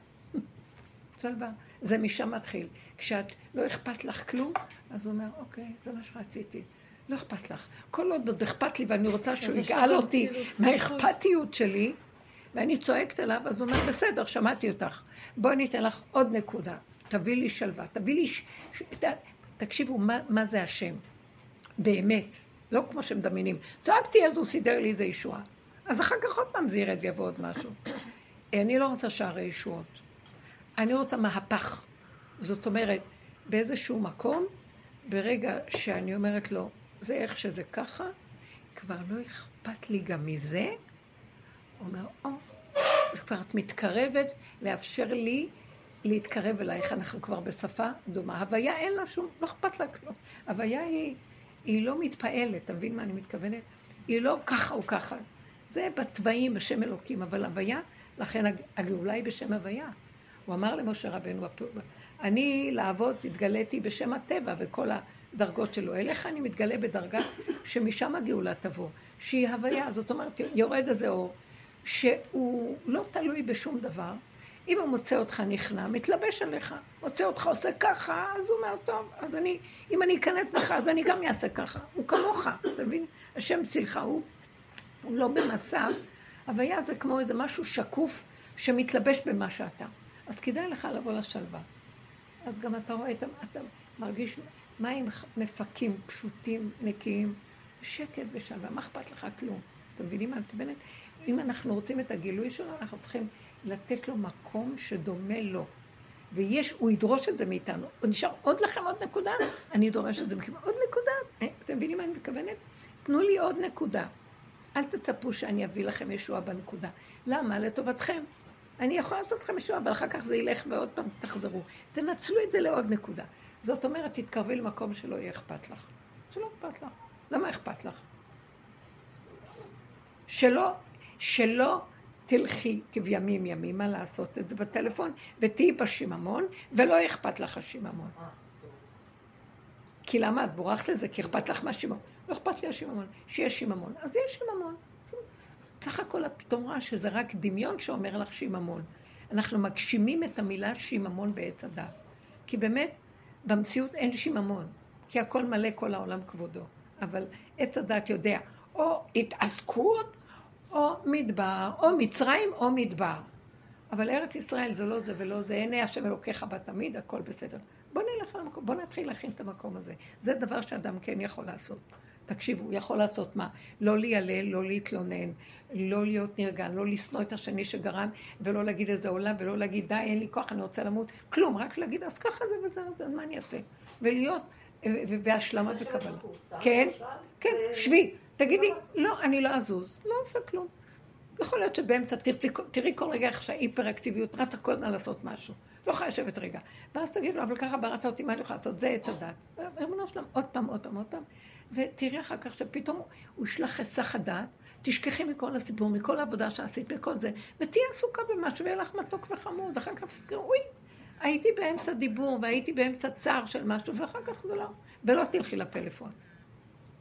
A: שלווה. זה משם מתחיל. כשאת לא אכפת לך כלום, אז הוא אומר, אוקיי, זה מה שרציתי. לא אכפת לך. כל עוד עוד אכפת לי ואני רוצה שהוא יגאל אותי
B: כאילו
A: מהאכפתיות שלי, ואני צועקת עליו, אז הוא אומר, בסדר, שמעתי אותך. בואי ניתן לך עוד נקודה. תביא לי שלווה. תביא לי... ש... ש... ת... תקשיבו, מה, מה זה השם? באמת. לא כמו שמדמיינים. צעקתי, אז הוא סידר לי איזה ישועה. אז אחר כך עוד פעם זה ירד ויבוא עוד משהו. אני לא רוצה שערי ישועות. אני רוצה מהפך. זאת אומרת, באיזשהו מקום, ברגע שאני אומרת לו, זה איך שזה ככה, כבר לא אכפת לי גם מזה, הוא אומר, או, אז כבר את מתקרבת לאפשר לי להתקרב אלייך, אנחנו כבר בשפה דומה. הוויה אין לה שום, לא אכפת לה כלום. הוויה היא, היא לא מתפעלת, אתה מבין מה אני מתכוונת? היא לא ככה או ככה. זה בתוואים, בשם אלוקים, אבל הוויה, לכן הג- הגאולה היא בשם הוויה. הוא אמר למשה רבנו, אני לעבוד התגליתי בשם הטבע וכל הדרגות שלו. אליך אני מתגלה בדרגה שמשם הגאולה תבוא, שהיא הוויה. זאת אומרת, יורד איזה אור, שהוא לא תלוי בשום דבר. אם הוא מוצא אותך נכנע, מתלבש עליך. מוצא אותך עושה ככה, אז הוא אומר, טוב, אז אני, אם אני אכנס בך, אז אני גם אעשה ככה. הוא כמוך, אתה מבין? השם צילך, הוא, הוא לא במצב. הוויה זה כמו איזה משהו שקוף שמתלבש במה שאתה. אז כדאי לך לבוא לשלווה. אז גם אתה רואה, אתה, אתה מרגיש מים מפקים, פשוטים, נקיים, שקט ושלווה, מה אכפת לך כלום? אתם מבינים מה אני מתכוונת? אם אנחנו רוצים את הגילוי שלו, אנחנו צריכים לתת לו מקום שדומה לו. ויש, הוא ידרוש את זה מאיתנו. עוד נשאר עוד לכם עוד נקודה? אני דורש את זה מכם. עוד נקודה? אתם מבינים מה אני מתכוונת? תנו לי עוד נקודה. אל תצפו שאני אביא לכם ישועה בנקודה. למה? לטובתכם. אני יכולה לעשות לכם משהו, אבל אחר כך זה ילך ועוד פעם תחזרו. תנצלו את זה לעוד נקודה. זאת אומרת, תתקרבי למקום שלא יהיה אכפת לך. שלא אכפת לך. למה אכפת לך? שלא, שלא תלכי כבימים ימימה לעשות את זה בטלפון, ותהיי בשיממון, ולא אכפת לך השיממון. כי למה את בורחת לזה? כי אכפת לך מהשיממון. לא אכפת לי השיממון. שיש שיממון, אז יש שיממון. סך הכל את פתאום רואה שזה רק דמיון שאומר לך שיממון. אנחנו מגשימים את המילה שיממון בעץ הדת. כי באמת, במציאות אין שיממון. כי הכל מלא כל העולם כבודו. אבל עץ הדת יודע, או התעסקות, או מדבר, או מצרים, או מדבר. אבל ארץ ישראל זה לא זה ולא זה, עיני השם אלוקיך בה תמיד, הכל בסדר. בוא נלך למקום, בוא נתחיל להכין את המקום הזה. זה דבר שאדם כן יכול לעשות. תקשיבו, הוא יכול לעשות מה? לא לילל, לא להתלונן, לא להיות נרגן, לא לשנוא את השני שגרם, ולא להגיד איזה עולם, ולא להגיד די, אין לי כוח, אני רוצה למות. כלום, רק להגיד, אז ככה זה וזה, אז מה אני אעשה? ולהיות בהשלמה וקבלה. כן, כן, שבי, תגידי, לא, אני לא אזוז, לא עושה כלום. יכול להיות שבאמצע תרצי, תראי כל רגע איך שההיפר-אקטיביות רצה כל הזמן לעשות משהו. לא יכולה לשבת רגע. ואז תגיד לו, אבל ככה בראת אותי, מה אני יכולה לעשות? זה עץ הדת. ריבונו שלם, עוד פעם, עוד פעם, עוד פעם. ותראי אחר כך שפתאום הוא ישלח היסח הדעת, תשכחי מכל הסיפור, מכל העבודה שעשית, מכל זה, ותהיי עסוקה במשהו, ויהיה לך מתוק וחמוד, אחר כך תזכרו, אוי, הייתי באמצע דיבור, והייתי באמצע צער של משהו, ואחר כך זה לא. ולא תלכי לפלאפון.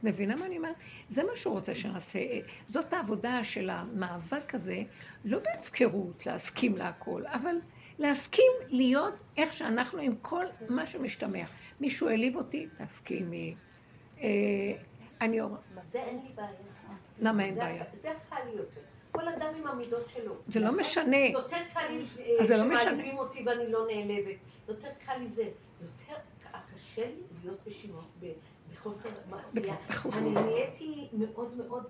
A: מבינה מה אני אומרת? זה מה שהוא רוצה שנעשה. זאת העבודה של המאבק הזה, לא בהפקרות להסכים להכל, אבל להסכים להיות איך שאנחנו עם כל מה שמשתמע. מישהו העליב אותי, תסכימי. אה, אני אומרת...
D: זה אין לי בעיה.
A: למה אין בעיה?
D: זה קל לי יותר. כל אדם עם המידות שלו.
A: זה לא משנה.
D: יותר קל לי
A: אז זה לא.
D: שמעליבים אותי ואני לא נעלבת. יותר קל לי זה. יותר קשה לי להיות בשימוע, בחוסר מעשייה. אני נהייתי מאוד מאוד...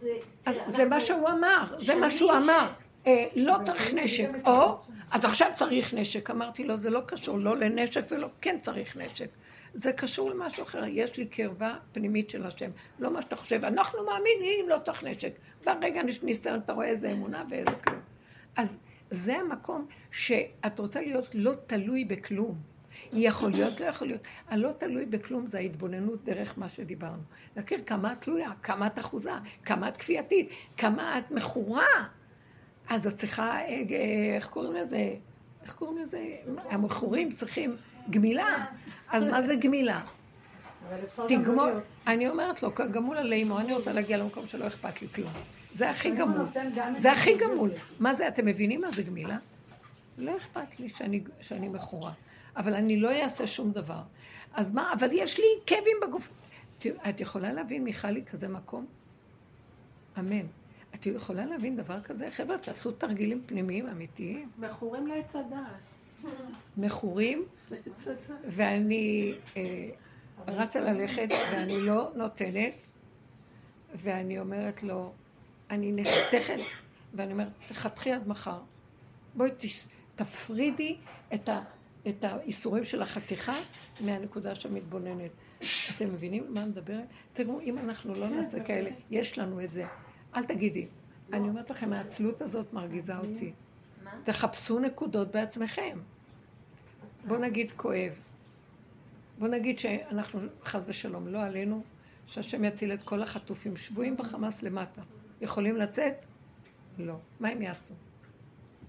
A: אז זה מה שהוא אמר, זה מה שהוא אמר. אה, לא צריך נשק, או, אז עכשיו צריך נשק. אמרתי לו, זה לא קשור לא לנשק ולא, כן צריך נשק. זה קשור למשהו אחר. יש לי קרבה פנימית של השם. לא מה שאתה חושב, אנחנו מאמינים, לא צריך נשק. ברגע יש ניסיון, אתה רואה איזה אמונה ואיזה כלום. אז זה המקום שאת רוצה להיות לא תלוי בכלום. יכול להיות, לא יכול להיות. הלא תלוי בכלום זה ההתבוננות דרך מה שדיברנו. להכיר כמה את תלויה, כמה את אחוזה, כמה את כפייתית, כמה את מכורה. אז את צריכה, אה, אה, איך קוראים לזה? איך קוראים לזה? המכורים צריכים גמילה. אז מה זה גמילה? תגמול, אני אומרת לו, גמול עלי אמו, אני רוצה להגיע למקום שלא אכפת לי כלום. זה הכי גמול. זה הכי גמול. מה זה, אתם מבינים מה זה גמילה? לא אכפת לי שאני מכורה. אבל אני לא אעשה שום דבר. אז מה, אבל יש לי כאבים בגוף. את יכולה להבין, מיכלי, כזה מקום? אמן. את יכולה להבין דבר כזה? חבר'ה, תעשו תרגילים פנימיים אמיתיים.
C: מכורים לעץ הדעת.
A: מכורים, ואני אה, רצה ללכת ואני לא נותנת, ואני אומרת לו, אני נחתכת, ואני אומרת, תחתכי עד מחר. בואי. תפרידי את, ה... את האיסורים של החתיכה מהנקודה שמתבוננת. אתם מבינים מה מדברת? תראו, אם אנחנו לא נעשה כאלה, יש לנו את זה. אל תגידי. אני אומרת לכם, העצלות הזאת מרגיזה אותי. תחפשו נקודות בעצמכם. בוא נגיד כואב. בוא נגיד שאנחנו, חס ושלום, לא עלינו, שהשם יציל את כל החטופים שבויים בחמאס למטה. יכולים לצאת? לא. מה הם יעשו?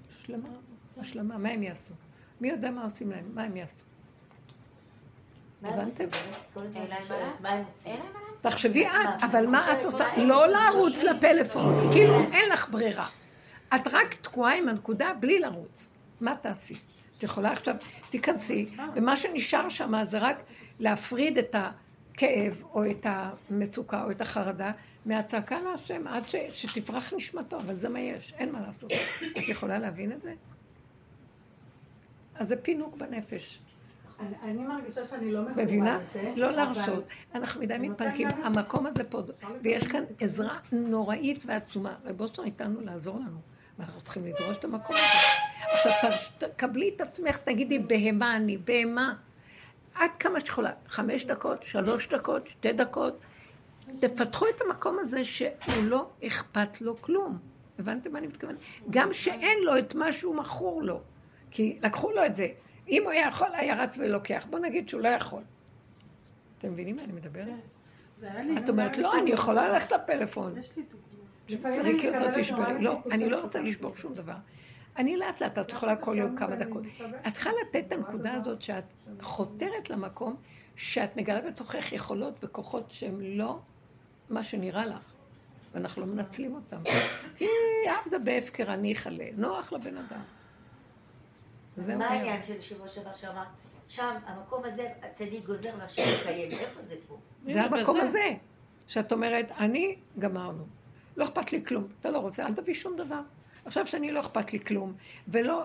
A: השלמה, השלמה, מה הם יעשו? מי יודע מה עושים להם? מה הם יעשו? הבנתם? תחשבי את, אבל מה את עושה? לא לרוץ לפלאפון, כאילו אין לך ברירה. את רק תקועה עם הנקודה בלי לרוץ. מה תעשי? את יכולה עכשיו, תיכנסי, ומה שנשאר שם זה רק להפריד את הכאב, או את המצוקה, או את החרדה, מהצעקה להשם, עד ש, שתפרח נשמתו, אבל זה מה יש, אין מה לעשות. את יכולה להבין את זה? אז זה פינוק בנפש.
F: אני מרגישה שאני לא
A: מבינה?
F: לזה.
A: לא להרשות. אנחנו מדי מתפנקים. המקום הזה פה, ויש כאן עזרה נוראית ועצומה. רב אושר איתנו לעזור לנו. ואנחנו צריכים לדרוש את המקום הזה. עכשיו, תקבלי את עצמך, תגידי, בהמה אני, בהמה. עד כמה שיכולה. חמש דקות, שלוש דקות, שתי דקות. תפתחו את המקום הזה שהוא לא אכפת לו כלום. הבנתם מה אני מתכוונת? גם שאין לו את מה שהוא מכור לו. כי לקחו לו את זה. אם הוא היה יכול, היה רץ ולוקח. בוא נגיד שהוא לא יכול. אתם מבינים מה אני מדברת?
C: לי
A: את אומרת, לא, אני יכולה ללכת לפלאפון. תזרקי אותו,
F: מקבלת
A: תשברי. לא, אני לא רוצה. לשבור שום דבר. אני לאט לאט, את יכולה כל יום כמה דקות. את צריכה לתת את הנקודה הזאת שאת חותרת למקום שאת מגלה בתוכך יכולות וכוחות שהם לא מה שנראה לך, ואנחנו לא מנצלים אותם. כי עבדה בהפקר אני אכלה, נוח לבן אדם. זהו
G: מה. העניין של שבוע שעבר שאמר, שם, המקום הזה, הצדיק גוזר והשם מקיים, איפה זה פה?
A: זה המקום. הזה, שאת אומרת, אני, גמרנו. לא אכפת לי כלום. אתה לא רוצה, אל תביא שום דבר. עכשיו שאני לא אכפת לי כלום, ולא,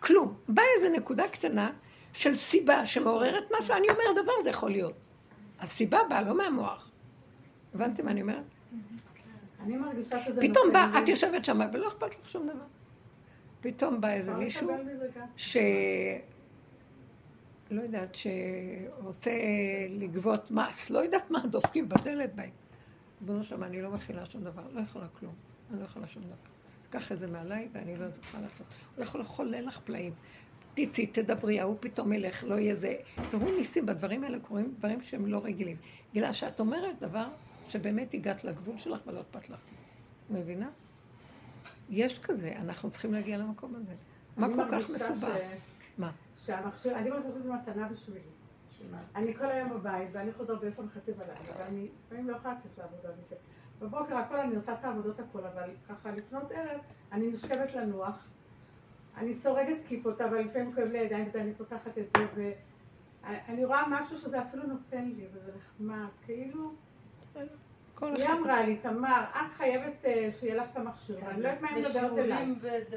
A: כלום. באה איזו נקודה קטנה של סיבה שמעוררת משהו, אני אומר, דבר זה יכול להיות. הסיבה באה, לא מהמוח. הבנתם מה אני אומרת?
F: אני מרגישה שזה...
A: פתאום בא, את יושבת שם ולא אכפת לך שום דבר. פתאום בא איזה מישהו. ש... לא יודעת, שרוצה לגבות מס, לא יודעת מה, דופקים בדלת בית. ריבונו שלמה, אני לא מכילה שום דבר, לא יכולה כלום, אני לא יכולה שום דבר. קח את זה מעליי ואני לא יודעת מה לעשות. הוא יכול לחולל לך פלאים. תצאי, תדברי, ההוא פתאום ילך, לא יהיה זה. תראו ניסים, בדברים האלה קורים דברים שהם לא רגילים. בגלל שאת אומרת דבר שבאמת הגעת לגבול שלך ולא אכפת לך. מבינה? יש כזה, אנחנו צריכים להגיע למקום הזה. מה כל כך מסובך? מה?
F: שהמכשיר, אני מרגישה שזו מתנה בשבילי. אני כל היום בבית, ואני חוזרת בעשר וחצי בלילה, ואני לפעמים לא יכולה לצאת לעבודה וזה. בבוקר הכל, אני עושה את העבודות הכל, אבל ככה לפנות ערב, אני נשכבת לנוח. אני סורגת כיפות, אבל לפעמים כואב לי הידיים וזה, אני פותחת את זה, ואני רואה משהו שזה אפילו נותן לי, וזה נחמד, כאילו...
A: כל
F: היא. אמרה לי, תמר, את חייבת אה, שיהיה לך את המכשיר, ואני לא יודעת מה היא מדברת אליי.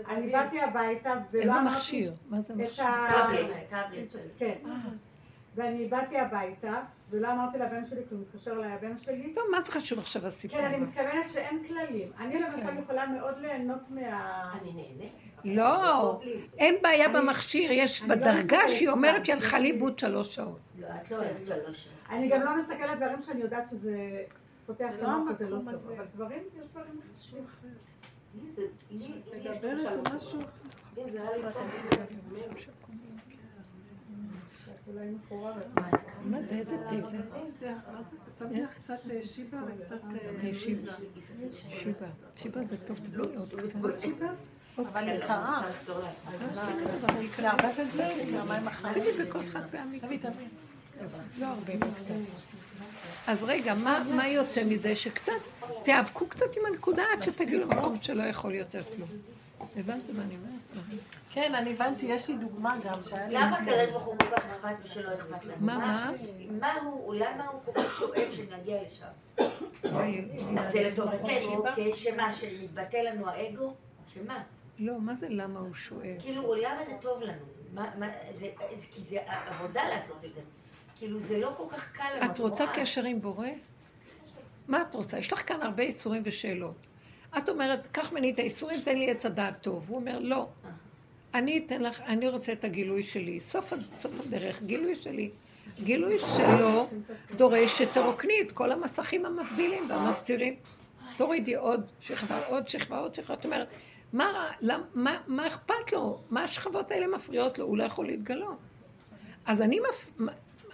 F: אני באתי הביתה, ולא
A: איזה
F: אמרתי...
A: מכשיר? מה זה מכשיר?
G: טאבלט, טאבלט.
F: כן. ואני באתי הביתה, ולא אמרתי לבן שלי כלום, התקשר אליי הבן שלי.
A: טוב, מה זה חשוב עכשיו הסיפור?
F: כן, אני מתכוונת שאין כללים. אני למשל. יכולה מאוד ליהנות מה...
G: אני נהנה.
A: לא,
G: זה.
A: אין בעיה
F: אני-
A: במכשיר, יש
F: אני לא
A: בדרגה שהיא אומרת שהלכה לאיבוד שלוש שעות.
G: לא, את לא אוהבת שלוש.
F: אני גם לא מסתכלת דברים שאני יודעת שזה פותח את
C: לא
F: המוח וזה לא טוב.
C: הזה.
F: אבל דברים, יש דברים
C: משהו אחר.
G: לי זה-
C: משהו
G: טוב.
F: שאת אולי מחוררת.
A: מה זה, איזה זה?
C: שמתי לך קצת אה, שיבה וקצת אה,
A: שיבה.
C: לואיזה.
A: שיבה. שיבה זה טוב, תביא עוד קצת.
C: אבל. היא קרה. צריך לערבב את זה עם המים החמים.
A: תביא בכוס חד פעמי.
C: תביא, תביא.
A: לא הרבה. אז רגע, מה מה יוצא מזה? שקצת, תיאבקו קצת עם הנקודה עד שתגיעו למקום שלא יכול יותר כלום. הבנתם מה אני אומרת?
C: כן, אני הבנתי, יש לי דוגמה גם שהיה לי...
G: למה הקדוש ברוך הוא כל כך ושלא אכפת לנו?
A: מה, מה?
G: מה הוא, למה הוא כל כך שואף שנגיע לשם? זה לטובתנו, שמה, שמתבטא לנו האגו? שמה?
A: לא, מה זה למה הוא שואל?
G: כאילו, למה זה טוב לנו? מה, מה, כי זה עבודה לעשות את זה. כאילו, זה לא כל כך קל.
A: את רוצה? קשר עם בורא? מה את רוצה? יש לך כאן הרבה איסורים ושאלות. את אומרת, קח ממני את האיסורים, תן לי את הדעת טוב. הוא אומר, לא. אני אתן לך, אני רוצה את הגילוי שלי. סוף, סוף הדרך, גילוי שלי. גילוי שלו דורש שתרוקני את כל המסכים המבדילים והמסתירים. תורידי עוד שכבה, עוד שכבה, עוד שכבה. את אומרת, מה, רע? למ- מה, מה אכפת לו? מה השכבות האלה מפריעות לו? הוא לא יכול להתגלות. אז אני, מפ...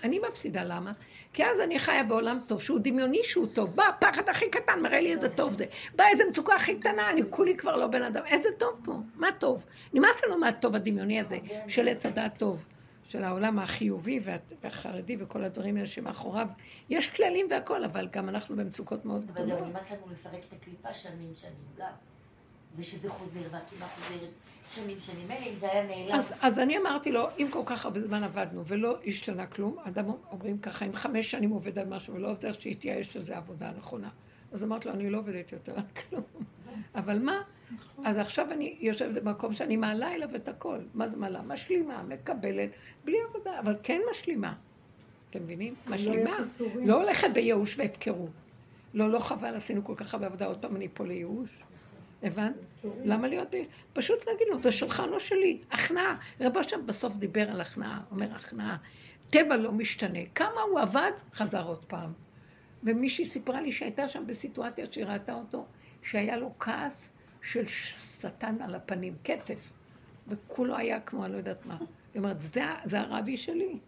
A: אני מפסידה, למה? כי אז אני חיה בעולם טוב, שהוא דמיוני שהוא טוב. בא הפחד הכי קטן, מראה לי איזה טוב זה. בא איזה מצוקה הכי קטנה, אני כולי כבר לא בן אדם. איזה טוב פה? מה טוב? נמאס לנו מהטוב הדמיוני הזה, של עץ הדעת טוב, של העולם החיובי וה- והחרדי וכל הדברים האלה שמאחוריו. יש כללים והכול, אבל גם אנחנו במצוקות מאוד
G: אבל
A: גדולות.
G: גם נמאס לנו לפרק את הקליפה שנים שנים גם. ושזה חוזר והקימה חוזרת שנים שנים. מילא אם זה היה נעלם.
A: אז, אז אני אמרתי לו, אם כל כך הרבה זמן עבדנו ולא השתנה כלום, אדם אומרים ככה, אם חמש שנים עובד על משהו ולא עוזר שיתייאש שזו עבודה נכונה. אז אמרתי לו, אני לא עובדת יותר על כלום. אבל מה? אז עכשיו אני יושבת במקום שאני מעלה אליו את הכל. מה זה מעלה? משלימה, מקבלת, בלי עבודה, אבל כן משלימה. אתם מבינים? משלימה.
F: יש איסורים.
A: לא הולכת בייאוש והפקרות. לא, לא חבל, עשינו כל כך הרבה עבודה, עוד פעם אני פה לייאוש. הבנת? למה להיות ב... פשוט להגיד לו, זה שלך, לא שלי. הכנעה. רב אשר בסוף דיבר על הכנעה, אומר הכנעה. טבע לא משתנה. כמה הוא עבד, חזר עוד פעם. ומישהי סיפרה לי שהייתה שם בסיטואציה שהיא ראתה אותו, שהיה לו כעס, של שטן על הפנים, קצף. וכולו היה כמו אני לא יודעת מה. היא אומרת, זה, זה הרבי שלי.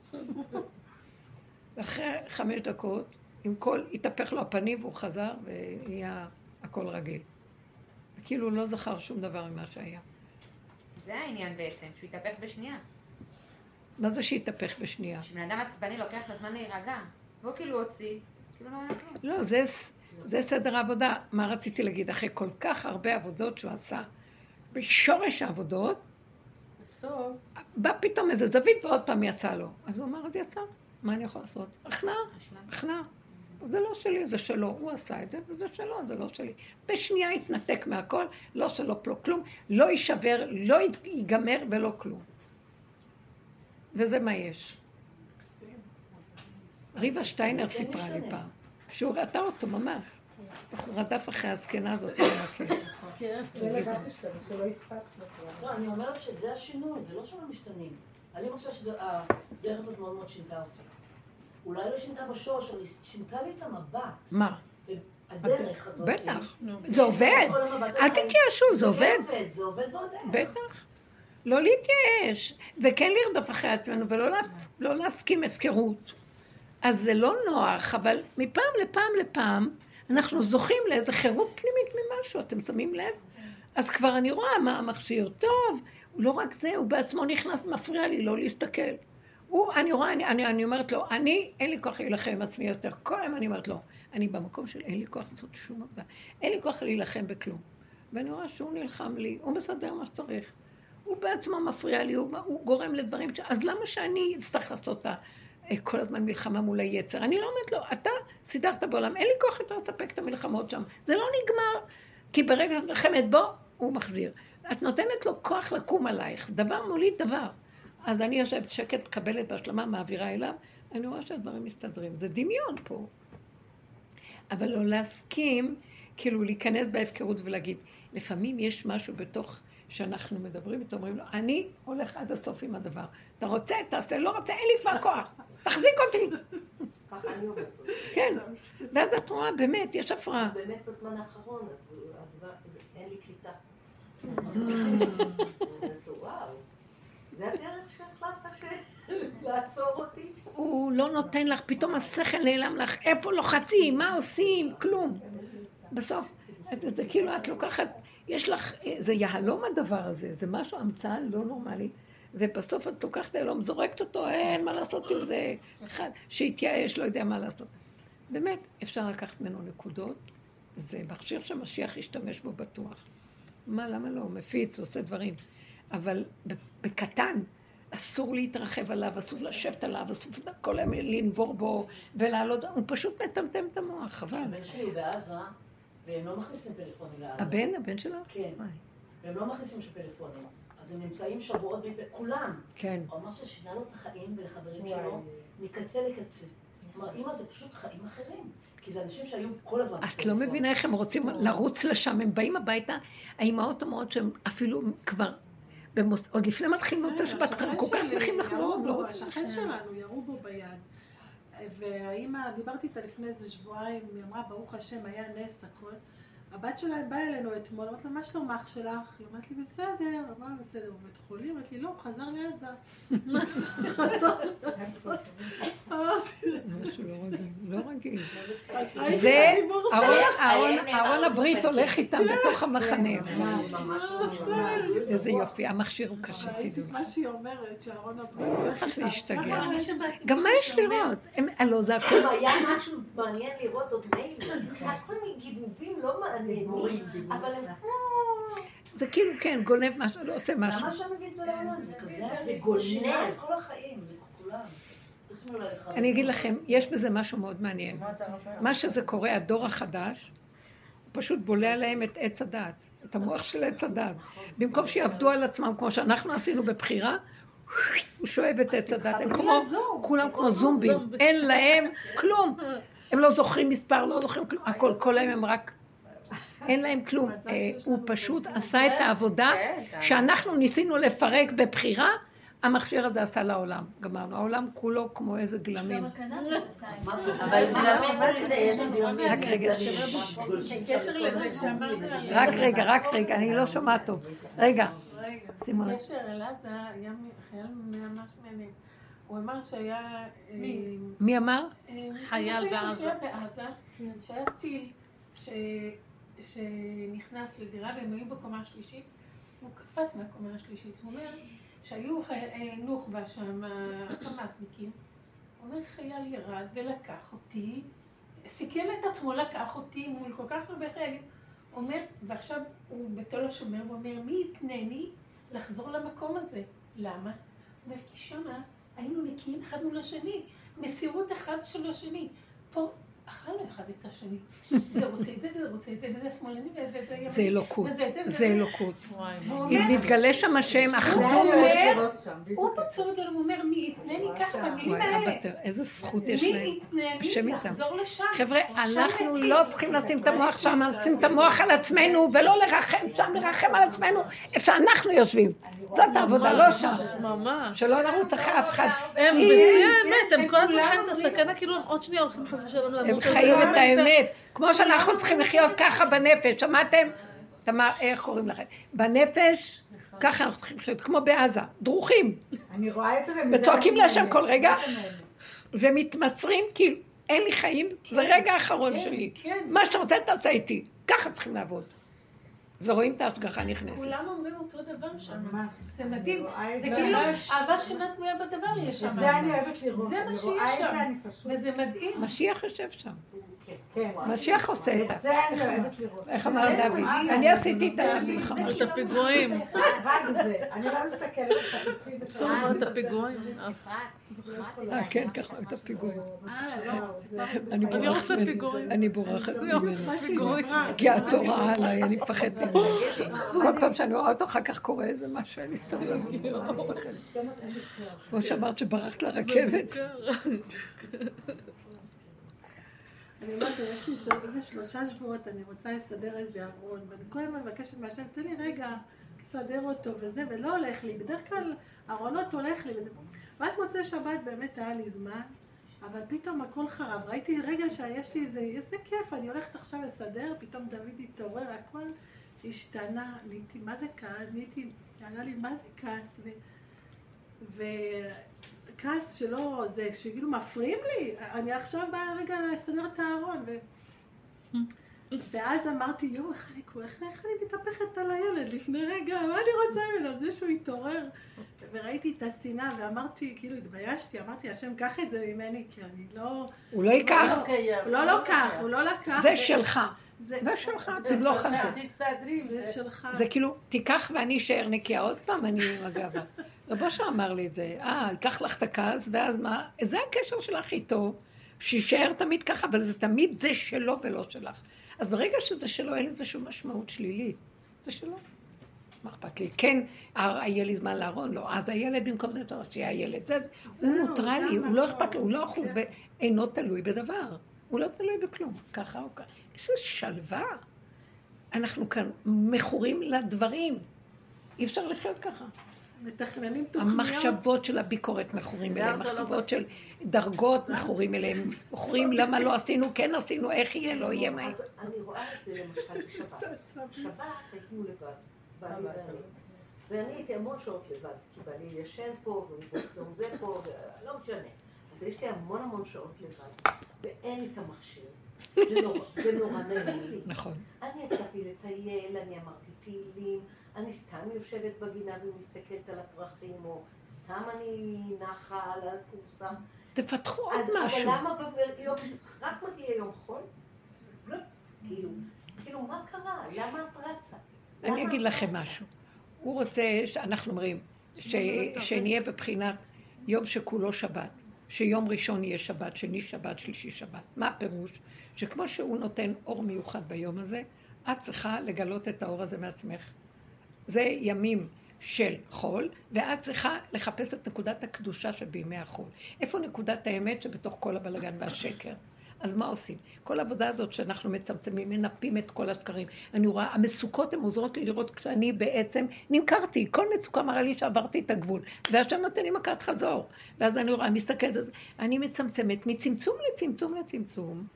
A: ואחרי חמש דקות, עם כל, התהפך לו הפנים והוא חזר ונהיה הכל רגיל. וכאילו הוא לא זכר שום דבר ממה שהיה.
H: זה העניין בעצם, שהוא יתהפך בשנייה.
A: מה זה שהתהפך בשנייה?
H: כשבן אדם עצבני לוקח לו זמן להירגע. והוא כאילו הוציא, כאילו לא היה כלום.
A: לא, זה, זה סדר העבודה. מה רציתי להגיד? אחרי כל כך הרבה עבודות שהוא עשה, בשורש העבודות,
B: בסוף,
A: בא פתאום איזה זווית ועוד פעם יצא לו. אז הוא אמר, אז יצא, מה אני יכול לעשות? הכנעה, הכנעה. זה לא שלי, זה שלו. הוא עשה את זה, וזה שלו, זה לא שלי. בשנייה התנתק מהכל, לא שלו פלו כלום, לא יישבר, לא ייגמר ולא כלום. וזה מה יש. ריבה שטיינר סיפרה לי פעם, שהוא ראתה אותו ממש. הוא רדף אחרי הזקנה הזאת, מכיר.
B: כן.
I: לא, אני אומרת שזה השינוי, זה לא שלא משתנים. אני חושבת שהדרך הזאת מאוד מאוד שינתה אותי. אולי לא שינתה בשורש, אבל היא שינתה לי את המבט.
A: מה?
I: הדרך הזאת.
A: בטח. זה עובד. אל תתייאשו, זה עובד.
I: זה עובד ועוד איך.
A: בטח. לא להתייאש, וכן לרדוף אחרי עצמנו, ולא לא להסכים הפקרות. אז זה לא נוח, אבל מפעם לפעם לפעם אנחנו זוכים לאיזו חירות פנימית ממשהו, אתם שמים לב? אז כבר אני רואה מה המכשיר. טוב, לא רק זה, הוא בעצמו נכנס, מפריע לי לא להסתכל. הוא, אני רואה, אני, אני, אני אומרת לו, אני, אין לי כוח להילחם עם עצמי יותר. כל היום אני אומרת לו, אני במקום של אין לי כוח לעשות שום עבודה. אין לי כוח להילחם בכלום. ואני רואה שהוא נלחם לי, הוא מסדר מה שצריך. הוא בעצמו מפריע לי, הוא, הוא גורם לדברים ש... אז למה שאני אצטרך לעשות את ה... כל הזמן מלחמה מול היצר? אני לא אומרת לו, אתה סידרת בעולם, אין לי כוח יותר לספק את המלחמות שם. זה לא נגמר, כי ברגע שאת נלחמת בו, הוא מחזיר. את נותנת לו כוח לקום עלייך, דבר מוליד דבר. אז אני יושבת שקט, מקבלת בהשלמה, מעבירה אליו, אני רואה שהדברים מסתדרים. זה דמיון פה. אבל לא להסכים, כאילו להיכנס בהפקרות ולהגיד, לפעמים יש משהו בתוך שאנחנו מדברים איתו, אומרים לו, אני הולך עד הסוף עם הדבר. אתה רוצה, תעשה, לא רוצה, אין לי כבר כוח, תחזיק אותי.
I: ככה אני אומרת.
A: כן, ואז את רואה, באמת, יש הפרעה.
I: באמת בזמן האחרון, אז אין לי קליטה. שהחלטת לעצור אותי?
A: הוא לא נותן לך, פתאום השכל נעלם לך, איפה לוחצים, מה עושים, כלום. בסוף, זה כאילו את לוקחת, יש לך, זה יהלום הדבר הזה, זה משהו, המצאה לא נורמלית, ובסוף את לוקחת יהלום, זורקת אותו, אין מה לעשות עם זה, אחד שהתייאש, לא יודע מה לעשות. באמת, אפשר לקחת ממנו נקודות, זה מכשיר שהמשיח ישתמש בו בטוח. מה, למה לא? מפיץ, עושה דברים. אבל ב- בקטן, אסור להתרחב עליו, אסור לשבת עליו, אסור כל היום לנבור בו ולעלות, הוא פשוט מטמטם את המוח, חבל.
I: הבן שלי הוא בעזה, והם לא מכניסים פלאפונים לעזה.
A: הבן, הבן שלו?
I: כן. והם לא מכניסים שם פלאפונים. אז הם נמצאים שבועות כולם.
A: כן.
I: הוא אמר ששינה לו את החיים ולחברים. שלו מקצה לקצה. כלומר, אימא זה פשוט חיים אחרים. כי זה אנשים שהיו כל הזמן
A: את לא. מבינה איך הם רוצים לרוץ לשם, הם באים הביתה, האימהות אומרות שהם אפילו כבר, במוס... עוד לפני מתחילים מוצאי
C: כן,
A: שבת, כל כך שמחים לחזור, לא רוצים.
C: השכן שלנו, ירו בו ביד. והאימא, דיברתי איתה לפני איזה שבועיים, היא אמרה, ברוך השם, היה נס, הכל. הבת שלהם באה אלינו אתמול, אמרתי לה, מה שלום אח שלך? היא אמרת לי, בסדר, אמרה בסדר, הוא בבית חולים? אמרתי לי, לא, הוא חזר לעזה. אמרתי לה,
A: משהו לא רגיל, לא זה ארון-
C: שלה.
A: הברית הולך איתם בתוך המחנה.
I: ממש לא
A: איזה יופי, המכשיר הוא קשה, תדעו.
C: מה שהיא אומרת, שאהרון הברית
A: לא צריך. להשתגע.
C: אני-
A: גם מה יש לראות? הם- הלא זה הכול
I: אם היה משהו מעניין לראות עוד מילא, זה הכל מגיבובים לא אבל
A: זה כאילו, כן, גונב משהו, לא עושה משהו.
I: למה שם מביא את זה לעולם? זה כזה, זה גולנה את כל החיים, לכולם.
A: אני אגיד לכם, יש בזה משהו מאוד מעניין.
H: מה רוצה?
A: מה שזה קורה, הדור החדש, הוא פשוט בולע להם את עץ הדעת, את המוח של עץ הדעת. במקום שיעבדו על עצמם כמו שאנחנו עשינו בבחירה, הוא שואב את עץ הדעת. הם כמו, כולם כמו זומבים, אין להם כלום. הם לא זוכרים מספר, לא זוכרים כלום, הכל, כל היום הם רק... אין להם כלום. אה, הוא פשוט. עשה את העבודה
H: כן,
A: שאנחנו ניסינו לפרק בבחירה, המכשיר הזה עשה לעולם. גמרנו. העולם כולו כמו איזה גלמים.
G: דיון
A: רק רגע.
C: על...
A: רק רגע, רק רגע, אני לא שומעת טוב. רגע, שימו לב.
C: בקשר אל עזה היה חייל ממש מעניין. הוא אמר שהיה... אה,
A: מי אמר?
C: אה,
B: חייל בעזה.
C: שהיה טיל שנכנס לדירה והם היו בקומה השלישית, הוא קפץ מהקומה השלישית, הוא אומר שהיו אה, נוח'בה שם, החמאסניקים, אומר חייל ירד ולקח אותי, סיכן את עצמו, לקח אותי מול כל כך הרבה חיילים, אומר, ועכשיו הוא בתל השומר, הוא אומר, מי יתנני לחזור למקום הזה? למה? הוא אומר, כי שמה היינו נקיים אחד מול השני, מסירות אחד של השני. פה אכלנו אחד את השני. זה רוצה את זה וזה רוצה את זה, וזה שמאלני וזה זה ימני.
A: זה אלוקות.
C: זה
A: זה
C: זה.
A: אלוקות. אם מתגלה שם השם, אחדות.
C: הוא בצורת הזאת, הוא אומר, מי יתנני ככה במילים האלה.
A: איזה זכות יש
C: מי
A: להם.
C: יתנני
A: השם איתם.
C: לחזור לשם.
A: חבר'ה, אנחנו. לא צריכים לשים את המוח שם, לשים את המוח על עצמנו, ולא לרחם שם, לרחם על עצמנו, איפה שאנחנו יושבים. זאת העבודה, לא שם.
B: ממש.
A: שלא נרוץ אחרי אף אחד.
B: הם בשיא האמת, הם כל הזמן חיים את הסכנה, כאילו הם עוד שנייה הולכים חס ושלום למות.
A: חיים את האמת. כמו שאנחנו צריכים לחיות ככה בנפש, שמעתם? תמר, איך קוראים לכם? בנפש, ככה אנחנו צריכים לחיות, כמו בעזה, דרוכים,
F: אני רואה את זה
A: וצועקים להשם. כל רגע. ומתמסרים כאילו, אין לי חיים, זה רגע האחרון שלי.
C: כן.
A: מה שאתה רוצה תעשה איתי, ככה צריכים לעבוד. ורואים את ההשגחה נכנסת.
C: כולם אומרים אותו דבר שם.
F: ממש.
C: זה מדהים. זה כאילו. אהבה שאינה תלויה בדבר יש שם.
F: זה אני אוהבת לראות.
C: זה מה שיש שם. וזה מדהים.
A: משיח יושב שם. משיח עושה את
F: זה.
A: איך אמר דוד? אני עשיתי את המלחמה.
B: את הפיגועים.
F: רק זה. אני לא מסתכלת בצורה...
B: את הפיגועים.
A: אה, כן, ככה, את הפיגועים. אני
B: אני
A: בורחת
B: עושה
A: ממנו.
B: פיגועים.
A: אני בורחת ממנו.
B: פיגועים.
A: כי התורה עליי, אני מפחדת מזה. כל פעם שאני רואה אותו, אחר כך קורה איזה משהו, אני סתם לא מפחדת. כמו שאמרת שברחת לרכבת.
C: אני אומרת, יש לי איזה שלושה שבועות, אני רוצה לסדר איזה ארון, ואני כל הזמן מבקשת מהשם, תן לי רגע לסדר אותו וזה, ולא הולך לי. בדרך כלל ארונות הולך לי וזה. ואז מוצאי שבת באמת היה לי זמן, אבל פתאום הכל חרב. ראיתי רגע שיש לי איזה, איזה כיף, אני הולכת עכשיו לסדר, פתאום דוד התעורר, הכל השתנה, נהייתי, מה זה כעס? נהייתי, ענה לי, מה זה כעס? ו... וכעס שלא, זה שכאילו מפריעים לי, אני עכשיו באה רגע לסדר את הארון. ו... ואז אמרתי, יואו, איך אני, איך, איך אני מתהפכת על הילד לפני רגע, מה אני רוצה ממנו? זה שהוא התעורר. וראיתי את השנאה, ואמרתי, כאילו התביישתי, אמרתי, השם, קח את זה ממני, כי אני לא...
A: הוא לא ייקח,
C: הוא לא לקח, הוא לא לקח.
A: זה שלך.
C: זה
A: זה שלך, תמלוך על זה.
C: זה שלך.
A: זה כאילו, תיקח ואני אשאר נקייה. עוד פעם אני עם הגאווה. רב אושר אמר לי את זה. אה, ייקח לך את הכעס, ואז מה? זה הקשר שלך איתו, שיישאר תמיד ככה, אבל זה תמיד זה שלו ולא שלך. אז ברגע שזה שלו, אין לזה שום משמעות שלילית. זה שלו. מה אכפת לי? כן, יהיה לי זמן לארון, לא. אז הילד במקום זה, טוב, שיהיה הילד. זה, הוא ניטרלי,
C: זה
A: הוא לא. אכפת לו, הוא לא אחוז,
C: כן.
A: אינו תלוי בדבר. הוא לא תלוי בכלום, ככה או ככה. איזה שלווה. אנחנו כאן מכורים לדברים. אי אפשר לחיות ככה.
C: מתכננים תוכניות.
A: המחשבות של הביקורת מכורים אליהם, מחשבות של דרגות מכורים אליהם, מכורים למה לא עשינו, כן עשינו, איך יהיה, לא יהיה מה
D: אני רואה את זה למשל בשבת. בשבת היינו לבד, בעלי ואני. ואני הייתי המון שעות לבד, כי בעלי ישן פה, וגם זה פה, ולא משנה. אז יש לי המון המון שעות לבד, ואין לי את המכשיר. זה נורא- זה נורא נעים לי.
A: נכון.
D: אני יצאתי לטייל, אני אמרתי תהילים, אני סתם יושבת בגינה ומסתכלת על הפרחים, או סתם אני נחה על הכורסה.
A: תפתחו עוד
D: אז
A: משהו.
D: למה ביום, רק מגיע יום חול? לא, כאילו, כאילו, מה קרה? למה את רצה?
A: אני אגיד לכם? משהו. הוא רוצה, אנחנו אומרים, ש- שנהיה בבחינת יום שכולו שבת, שיום ראשון יהיה שבת, שני שבת, שלישי שבת. מה הפירוש? שכמו שהוא נותן אור מיוחד ביום הזה, את צריכה לגלות את האור הזה מעצמך. זה ימים של חול, ואת צריכה לחפש את נקודת הקדושה שבימי החול. איפה נקודת האמת שבתוך כל הבלגן והשקר? אז מה עושים? כל העבודה הזאת שאנחנו מצמצמים, מנפים את כל השקרים. אני רואה, המצוקות הן עוזרות לי לראות כשאני בעצם נמכרתי. כל מצוקה מראה לי שעברתי את הגבול. והשם נותן לי מכת חזור. ואז אני רואה, מסתכלת. אני מצמצמת מצמצום לצמצום לצמצום.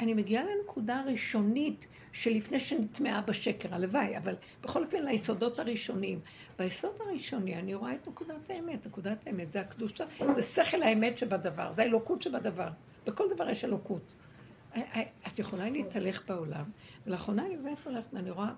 A: אני מגיעה לנקודה הראשונית שלפני שנטמעה בשקר, הלוואי, אבל בכל אופן ליסודות הראשונים. ביסוד הראשוני אני רואה את נקודת האמת, נקודת האמת זה הקדושה, זה שכל האמת שבדבר, זה האלוקות שבדבר. בכל דבר יש אלוקות. את יכולה להתהלך בעולם, ולאחרונה אני באמת הולכת, ואני רואה,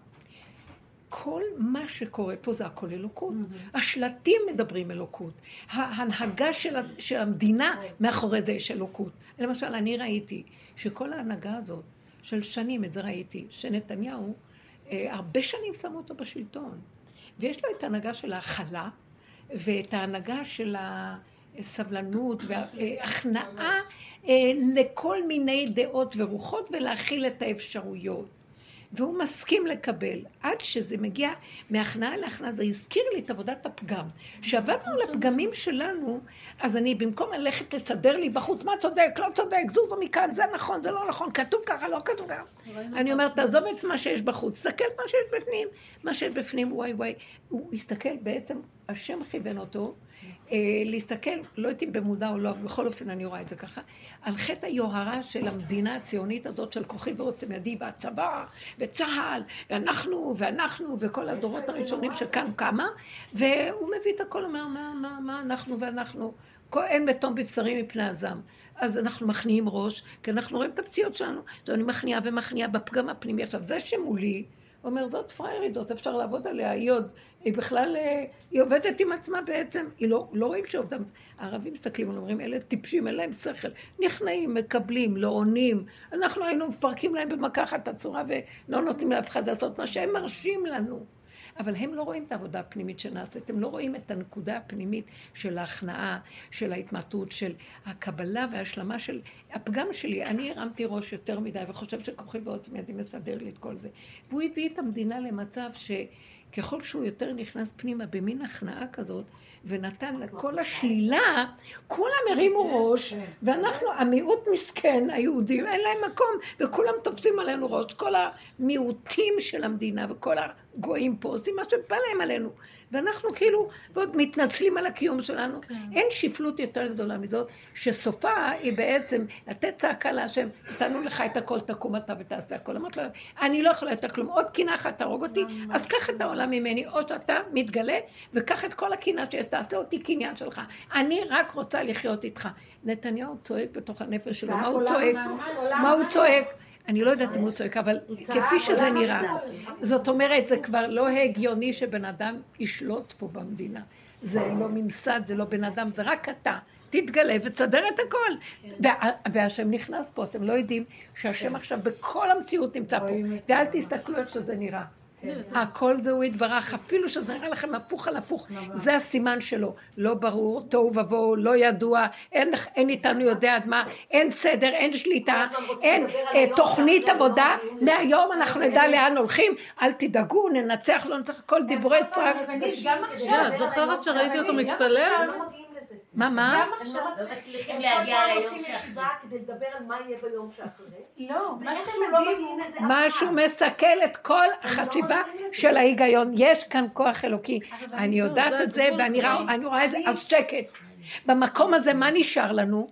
A: כל מה שקורה פה זה הכל אלוקות. השלטים מדברים אלוקות. ההנהגה של, של המדינה, מאחורי זה יש אלוקות. למשל, אני ראיתי שכל ההנהגה הזאת, של שנים, את זה ראיתי, שנתניהו, אה, הרבה שנים שמו אותו בשלטון. ויש לו את ההנהגה של ההכלה, ואת ההנהגה של הסבלנות וההכנעה אה, לכל מיני דעות ורוחות ולהכיל את האפשרויות. והוא מסכים לקבל. עד שזה מגיע מהכנעה להכנעה, זה הזכיר לי את עבודת הפגם. כשעבדנו על הפגמים שלנו, אז אני במקום ללכת לסדר לי בחוץ, מה צודק, לא צודק, זוזו מכאן, זה נכון, זה לא נכון, כתוב ככה, לא כתוב ככה. אני אומרת, תעזוב את מה שיש בחוץ, תסתכל מה שיש בפנים. מה שיש בפנים, וואי וואי. הוא הסתכל, בעצם השם כיוון אותו. אה, להסתכל, לא אם במודע או לא, אבל בכל אופן אני רואה את זה ככה, על חטא היוהרה של המדינה הציונית הזאת של כוחי ועוצם ידי והצבא וצה"ל ואנחנו ואנחנו וכל הדורות הראשונים שכאן קמה והוא מביא את הכל, אומר מה, מה, מה אנחנו ואנחנו, אין מתום בבשרים מפני הזעם. אז אנחנו מכניעים ראש, כי אנחנו רואים את הפציעות שלנו. אני מכניעה ומכניעה בפגם הפנימי. עכשיו, זה שמולי, אומר, זאת פריירית, זאת אפשר לעבוד עליה, היא עוד, היא בכלל, אה, היא עובדת עם עצמה בעצם, היא לא, לא רואים שעובדה, הערבים מסתכלים ואומרים, אלה טיפשים, אין להם שכל, נכנעים, מקבלים, לא עונים, אנחנו היינו מפרקים להם במכה אחת את הצורה ולא נותנים לאף אחד לעשות מה שהם מרשים לנו. אבל הם לא רואים את העבודה הפנימית שנעשית, הם לא רואים את הנקודה הפנימית של ההכנעה, של ההתמעטות, של הקבלה וההשלמה של הפגם שלי. אני הרמתי ראש יותר מדי וחושב שכוחי ועוצמי ידי מסדר לי את כל זה. והוא הביא את המדינה למצב שככל שהוא יותר נכנס פנימה במין הכנעה כזאת, ונתן לכל השלילה, כולם הרימו כן, ראש, כן. ואנחנו, המיעוט מסכן, היהודים, אין להם מקום, וכולם תופסים עלינו ראש. כל המיעוטים של המדינה וכל הגויים פה עושים מה שבא להם עלינו. ואנחנו כאילו, ועוד מתנצלים על הקיום שלנו. כן. אין שפלות יותר גדולה מזאת, שסופה היא בעצם לתת צעקה להשם, נתנו לך את הכל, תקום אתה ותעשה הכל. אמרתי לו, אני לא יכולה יותר כלום, עוד קינה אחת תהרוג אותי, אז קח את העולם ממני, או שאתה מתגלה, וקח את כל הקינה שתעשה אותי קניין שלך. אני רק רוצה לחיות איתך. נתניהו צועק בתוך הנפש שלו, מה הוא צועק? מה הוא צועק? אני לא יודעת אם הוא צועק, אבל כפי שזה נראה. זאת אומרת, זה כבר לא הגיוני שבן אדם ישלוט פה במדינה. זה לא ממסד, זה לא בן אדם, זה רק אתה. תתגלה ותסדר את הכל. והשם נכנס פה, אתם לא יודעים שהשם עכשיו בכל המציאות נמצא פה. ואל תסתכלו איך שזה נראה. הכל זה הוא יתברך, אפילו שזה נראה לכם הפוך על הפוך, זה הסימן שלו. לא ברור, תוהו ובוהו, לא ידוע, אין, אין איתנו יודע עד מה, אין סדר, אין שליטה, אין אה, תוכנית עבודה, מהיום אנחנו נדע לאן הולכים, אל תדאגו, ננצח, לא ננצח, כל דיבורי סרק.
B: את זוכרת שראיתי אותו מתפלל?
A: מה, מה?
G: גם עכשיו לא מצליחים להגיע ליום
D: שאחרי. כדי לדבר על מה יהיה ביום שאחרי.
E: לא, מה
D: שמדהים...
A: משהו מסכל את כל
D: לא
A: החשיבה של ההיגיון. יש כאן כוח אלוקי. אני יודעת את זה ואני רואה את זה, אז שקט. במקום הזה מה נשאר לנו?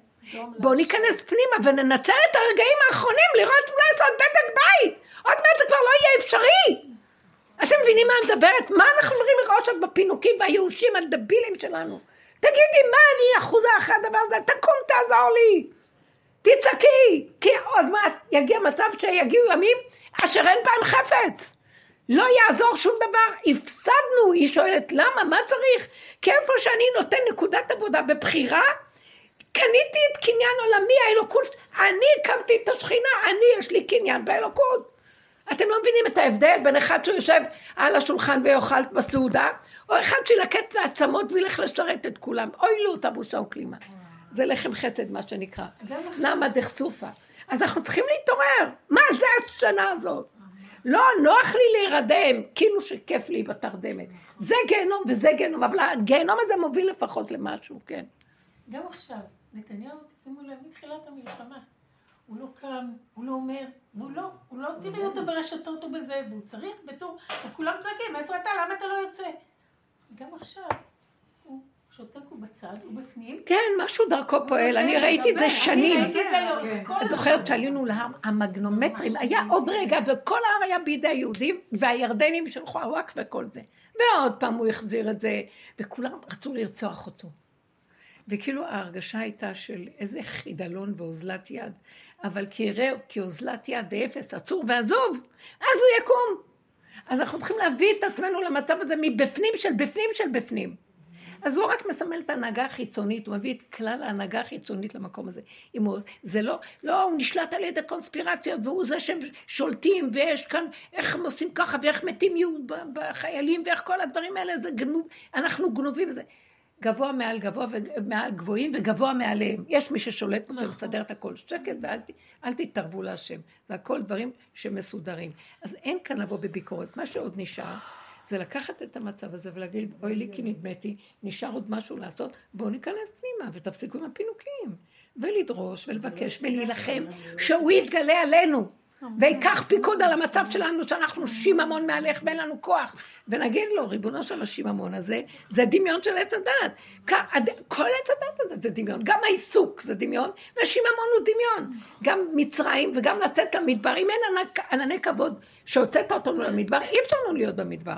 A: בואו ניכנס פנימה וננצל את הרגעים האחרונים לראות מה לעשות בדק בית. עוד מעט זה כבר לא יהיה אפשרי. אתם מבינים מה אני מדברת? מה אנחנו אומרים מראש בפינוקים והייאושים הדבילים שלנו? תגידי, מה אני אחוזה אחרי הדבר הזה? תקום, תעזור לי. תצעקי, כי עוד מעט יגיע מצב שיגיעו ימים אשר אין בהם חפץ. לא יעזור שום דבר, הפסדנו, היא שואלת למה, מה צריך? כי איפה שאני נותן נקודת עבודה בבחירה, קניתי את קניין עולמי, האלוקות, אני הקמתי את השכינה, אני יש לי קניין באלוקות. אתם לא מבינים את ההבדל בין אחד שיושב על השולחן ויאכל בסעודה, או אחד שילקט לעצמות וילך לשרת את כולם. אוי לו אותה בושה וכלימה. זה לחם חסד, מה שנקרא. למה דחסופה? אז אנחנו צריכים להתעורר. מה זה השנה הזאת? לא, נוח לי להירדם, כאילו שכיף לי בתרדמת. זה גיהנום וזה גיהנום, אבל הגיהנום הזה מוביל לפחות למשהו, כן.
E: גם עכשיו, נתניהו, תשימו לב, מתחילת המלחמה,
C: הוא לא קם, הוא לא אומר, והוא לא, הוא לא תראי אותו ברשתות ובזה, והוא צריך בתור, וכולם צועקים, איפה אתה, למה אתה לא יוצא? גם עכשיו, הוא שותק, הוא בצד, הוא בפנים.
A: כן, משהו דרכו פועל, אני ראיתי את זה שנים.
C: ראיתי את זה
A: זוכרת שעלינו להר, המגנומטרים, היה עוד רגע, וכל ההר היה בידי היהודים, והירדנים שלחו הוואק וכל זה. ועוד פעם הוא החזיר את זה, וכולם רצו לרצוח אותו. וכאילו ההרגשה הייתה של איזה חידלון ואוזלת יד. אבל כי יראה כאוזלת יד אפס, עצור ועזוב, אז הוא יקום. אז אנחנו צריכים להביא את עצמנו למצב הזה מבפנים של בפנים של בפנים. אז הוא רק מסמל את ההנהגה החיצונית, הוא מביא את כלל ההנהגה החיצונית למקום הזה. אם הוא, זה לא, לא, הוא נשלט על ידי קונספירציות, והוא זה שהם שולטים, ויש כאן, איך הם עושים ככה, ואיך מתים יהוד בחיילים, ואיך כל הדברים האלה, זה גנוב, אנחנו גנובים בזה. גבוה מעל גבוה ומעל גבוהים וגבוה מעליהם. יש מי ששולט פה ומסדר את הכל. שקט ואל אל תתערבו להשם. זה הכל דברים שמסודרים. אז אין כאן לבוא בביקורת. מה שעוד נשאר, זה לקחת את המצב הזה ולהגיד, אוי לי כי נדמתי, נשאר עוד משהו לעשות, בואו ניכנס פנימה ותפסיקו עם הפינוקים. ולדרוש ולבקש ולהילחם שהוא יתגלה עלינו. ויקח פיקוד על המצב שלנו שאנחנו שיממון מהלך ואין לנו כוח. ונגיד לו, ריבונו של השיממון הזה, זה דמיון של עץ הדת. כל עץ הדת הזה זה דמיון. גם העיסוק זה דמיון, והשיממון הוא דמיון. גם מצרים וגם לצאת למדבר. אם אין ענני כבוד שהוצאת אותנו למדבר, אי אפשר לנו להיות במדבר.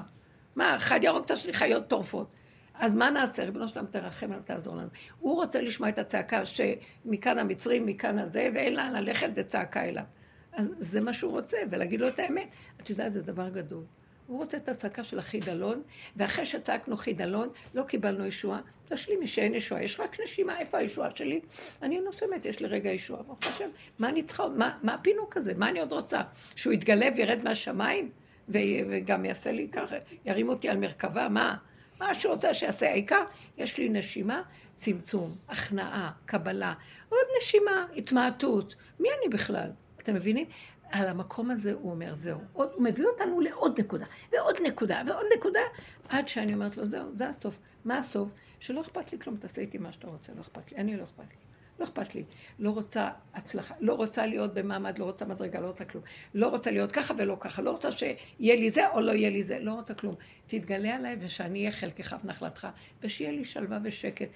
A: מה, אחד ירוק את חיות טורפות. אז מה נעשה? ריבונו שלם תרחם עלינו, תעזור לנו. הוא רוצה לשמוע את הצעקה שמכאן המצרים, מכאן הזה, ואין לה ללכת וצעקה אליו. אז זה מה שהוא רוצה, ולהגיד לו את האמת. את יודעת, זה דבר גדול. הוא רוצה את הצעקה של החידלון, ואחרי שצעקנו חידלון, לא קיבלנו ישועה. תשלימי שאין ישועה, יש רק נשימה, איפה הישועה שלי? אני נושמת, יש לי רגע ישועה. והוא חושב, מה אני צריכה, מה, מה הפינוק הזה? מה אני עוד רוצה? שהוא יתגלה וירד מהשמיים? וגם יעשה לי ככה, ירים אותי על מרכבה? מה? מה שהוא רוצה שיעשה. העיקר, יש לי נשימה, צמצום, הכנעה, קבלה, עוד נשימה, התמעטות. מי אני בכלל? אתם מבינים? על המקום הזה הוא אומר, זהו. עוד, הוא מביא אותנו לעוד נקודה, ועוד נקודה, ועוד נקודה, עד שאני אומרת לו, זהו, זה הסוף. מה הסוף? שלא אכפת לי כלום, תעשה איתי מה שאתה רוצה, לא אכפת לי. אני לא אכפת לי. לא אכפת לי. לא רוצה הצלחה, לא רוצה להיות במעמד, לא רוצה מדרגה, לא רוצה כלום. לא רוצה להיות ככה ולא ככה. לא רוצה שיהיה לי זה או לא יהיה לי זה. לא רוצה כלום. תתגלה עליי ושאני אהיה חלקך ונחלתך, ושיהיה לי שלווה ושקט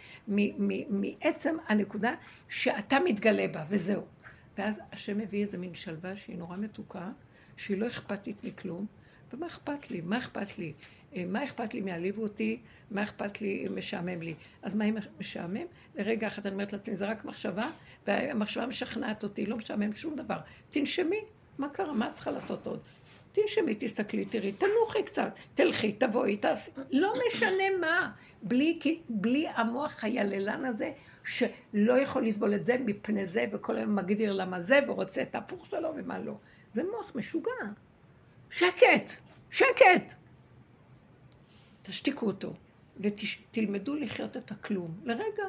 A: מעצם הנקודה שאתה מתגלה בה, וזהו. ואז השם מביא איזה מין שלווה שהיא נורא מתוקה, שהיא לא אכפתית מכלום, ומה אכפת לי? מה אכפת לי? אה, מה אכפת לי אם יעליבו אותי? מה אכפת לי אם משעמם לי? אז מה אם משעמם? לרגע אחד אני אומרת לעצמי, זה רק מחשבה, והמחשבה משכנעת אותי, לא משעמם שום דבר. תנשמי, מה קרה? מה את צריכה לעשות עוד? תנשמי, תסתכלי, תראי, תנוחי קצת, תלכי, תבואי, תעשי, לא משנה מה, בלי, בלי המוח היללן הזה, שלא יכול לסבול את זה מפני זה, וכל היום מגדיר למה זה, ורוצה את ההפוך שלו ומה לא. זה מוח משוגע. שקט, שקט. תשתיקו אותו, ותלמדו לחיות את הכלום. לרגע.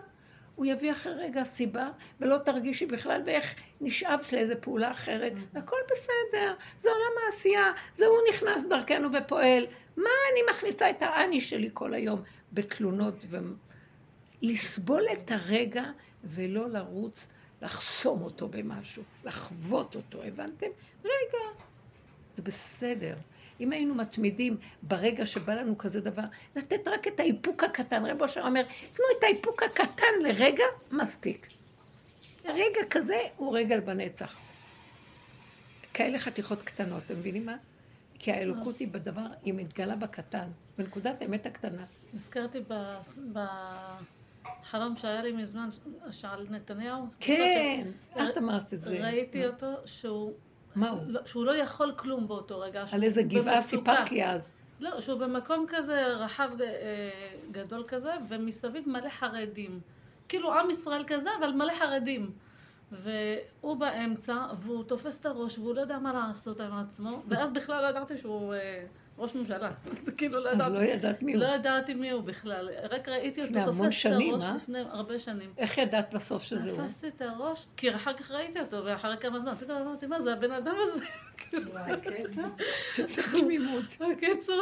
A: הוא יביא אחרי רגע סיבה, ולא תרגישי בכלל, ואיך נשאבת לאיזה פעולה אחרת. הכל בסדר, זה עולם העשייה, זה הוא נכנס דרכנו ופועל. מה אני מכניסה את האני שלי כל היום בתלונות ו... לסבול את הרגע ולא לרוץ לחסום אותו במשהו, לחוות אותו, הבנתם? רגע, זה בסדר. אם היינו מתמידים ברגע שבא לנו כזה דבר, לתת רק את האיפוק הקטן. רב אושר אומר, תנו את האיפוק הקטן לרגע, מספיק. רגע כזה הוא רגל בנצח. כאלה חתיכות קטנות, אתם מבינים מה? כי האלוקות היא בדבר, היא מתגלה בקטן, בנקודת האמת הקטנה.
B: נזכרתי בחלום שהיה לי מזמן, שעל נתניהו.
A: כן, את אמרת את זה.
B: ראיתי אותו שהוא
A: מה הוא?
B: לא, שהוא לא יכול כלום באותו רגע.
A: על איזה גבעה סיפרת לי אז.
B: לא, שהוא במקום כזה רחב אה, גדול כזה, ומסביב מלא חרדים. כאילו עם ישראל כזה, אבל מלא חרדים. והוא באמצע, והוא תופס את הראש, והוא לא יודע מה לעשות עם עצמו, ואז בכלל לא ידעתי שהוא... ראש ממשלה. כאילו לא ידעתי.
A: אז לא ידעת מי הוא.
B: לא ידעתי מי הוא בכלל. רק ראיתי אותו תופס את הראש אה? לפני הרבה שנים.
A: איך ידעת בסוף שזה הוא?
B: תפסתי את הראש, כי אחר כך ראיתי אותו, ואחרי כמה זמן, פתאום אמרתי, מה זה הבן אדם הזה?
A: זה תמימות.
B: בקיצור,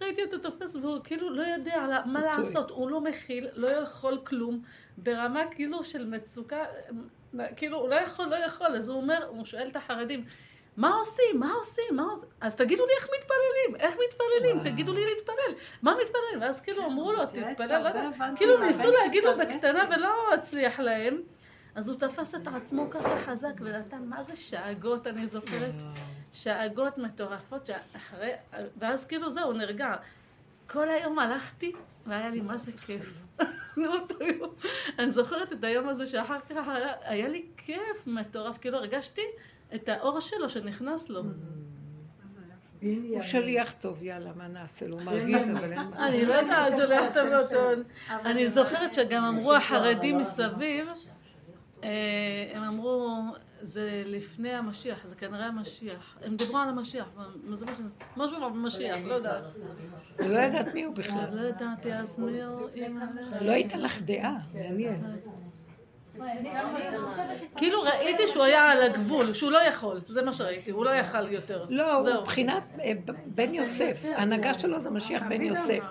B: ראיתי אותו תופס והוא כאילו לא יודע מה לעשות, הוא לא מכיל, לא יכול כלום, ברמה כאילו של מצוקה, כאילו, הוא לא יכול, לא יכול, אז הוא אומר, הוא שואל את החרדים, מה עושים? מה עושים? מה עושים? אז תגידו לי איך מתפללים, איך מתפללים, תגידו לי להתפלל. מה מתפללים? ואז כאילו אמרו לו, תתפלל, לא יודע. כאילו ניסו להגיד לו בקטנה ולא הצליח להם. אז הוא תפס את עצמו ככה חזק ונתן, מה זה שאגות, אני זוכרת? שאגות מטורפות, שאחרי, ואז כאילו זהו, נרגע. כל היום הלכתי, והיה לי מה זה כיף. אני זוכרת את היום הזה שאחר כך היה לי כיף מטורף, כאילו הרגשתי את האור שלו שנכנס לו.
A: הוא שליח טוב, יאללה, מה נעשה לו? הוא מרגיז, אבל אין מה.
B: אני לא יודעת שולח טוב לא טוב. אני זוכרת שגם אמרו החרדים מסביב, אה, הם אמרו, זה לפני המשיח, זה כנראה המשיח. הם דיברו על המשיח, מה זה משהו- במשיח, לא יודעת.
A: לא יודעת מי הוא בכלל.
B: לא ידעתי אז מי הוא, אימא.
A: לא הייתה לך דעה, מעניין.
B: כאילו ראיתי שהוא היה על הגבול, שהוא לא יכול, זה מה שראיתי, הוא לא יכל יותר.
A: לא, הוא. מבחינת אה, בן יוסף. ההנהגה שלו זה משיח בן יוסף.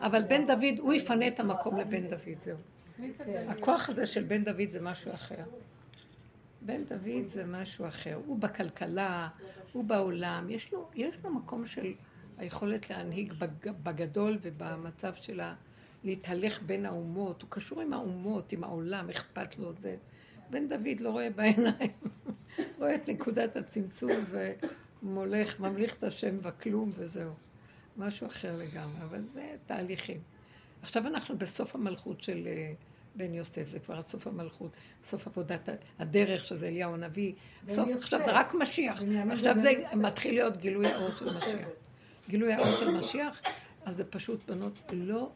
A: אבל בן דוד, הוא יפנה את המקום לבן דוד, זהו. הכוח הזה של בן דוד זה משהו אחר. בן דוד זה משהו אחר. הוא בכלכלה, הוא בעולם, יש לו, יש לו מקום של היכולת להנהיג בג- בגדול ובמצב של ה... להתהלך בין האומות. הוא קשור עם האומות, עם העולם, אכפת לו זה. בן דוד לא רואה בעיניים, רואה את נקודת הצמצום ומולך, ממליך את השם בכלום וזהו. משהו אחר לגמרי, אבל זה תהליכים. עכשיו אנחנו בסוף המלכות של אה, בן יוסף, זה כבר סוף המלכות, סוף עבודת הדרך, שזה אליהו הנביא. סוף,
F: יוסף.
A: עכשיו זה רק משיח. עכשיו זה
F: יוסף.
A: מתחיל להיות גילוי האור של משיח. גילוי האור של משיח, אז זה פשוט בנות לא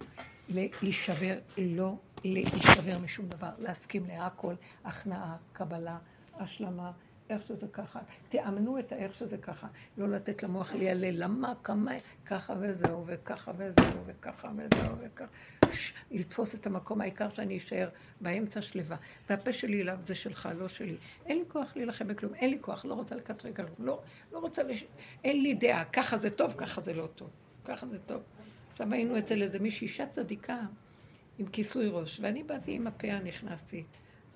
A: להישבר, לא להישבר משום דבר, להסכים להכל, הכנעה, קבלה, השלמה, איך שזה ככה. תאמנו את האיך שזה ככה. לא לתת למוח לילל, למה, כמה, ככה וזהו, וככה וזהו, וככה וזהו, וככה. לתפוס את המקום, העיקר שאני אשאר באמצע שלווה. והפה שלי אליו זה שלך, לא שלי. אין לי כוח להילחם בכלום, אין לי כוח, לא רוצה לקטרג כלום, לא, לא רוצה, לש... אין לי דעה, ככה זה טוב, ככה זה לא טוב, ככה זה טוב. עכשיו היינו אצל איזה מישהי, אישה צדיקה, עם כיסוי ראש, ואני באתי עם הפאה, נכנסתי,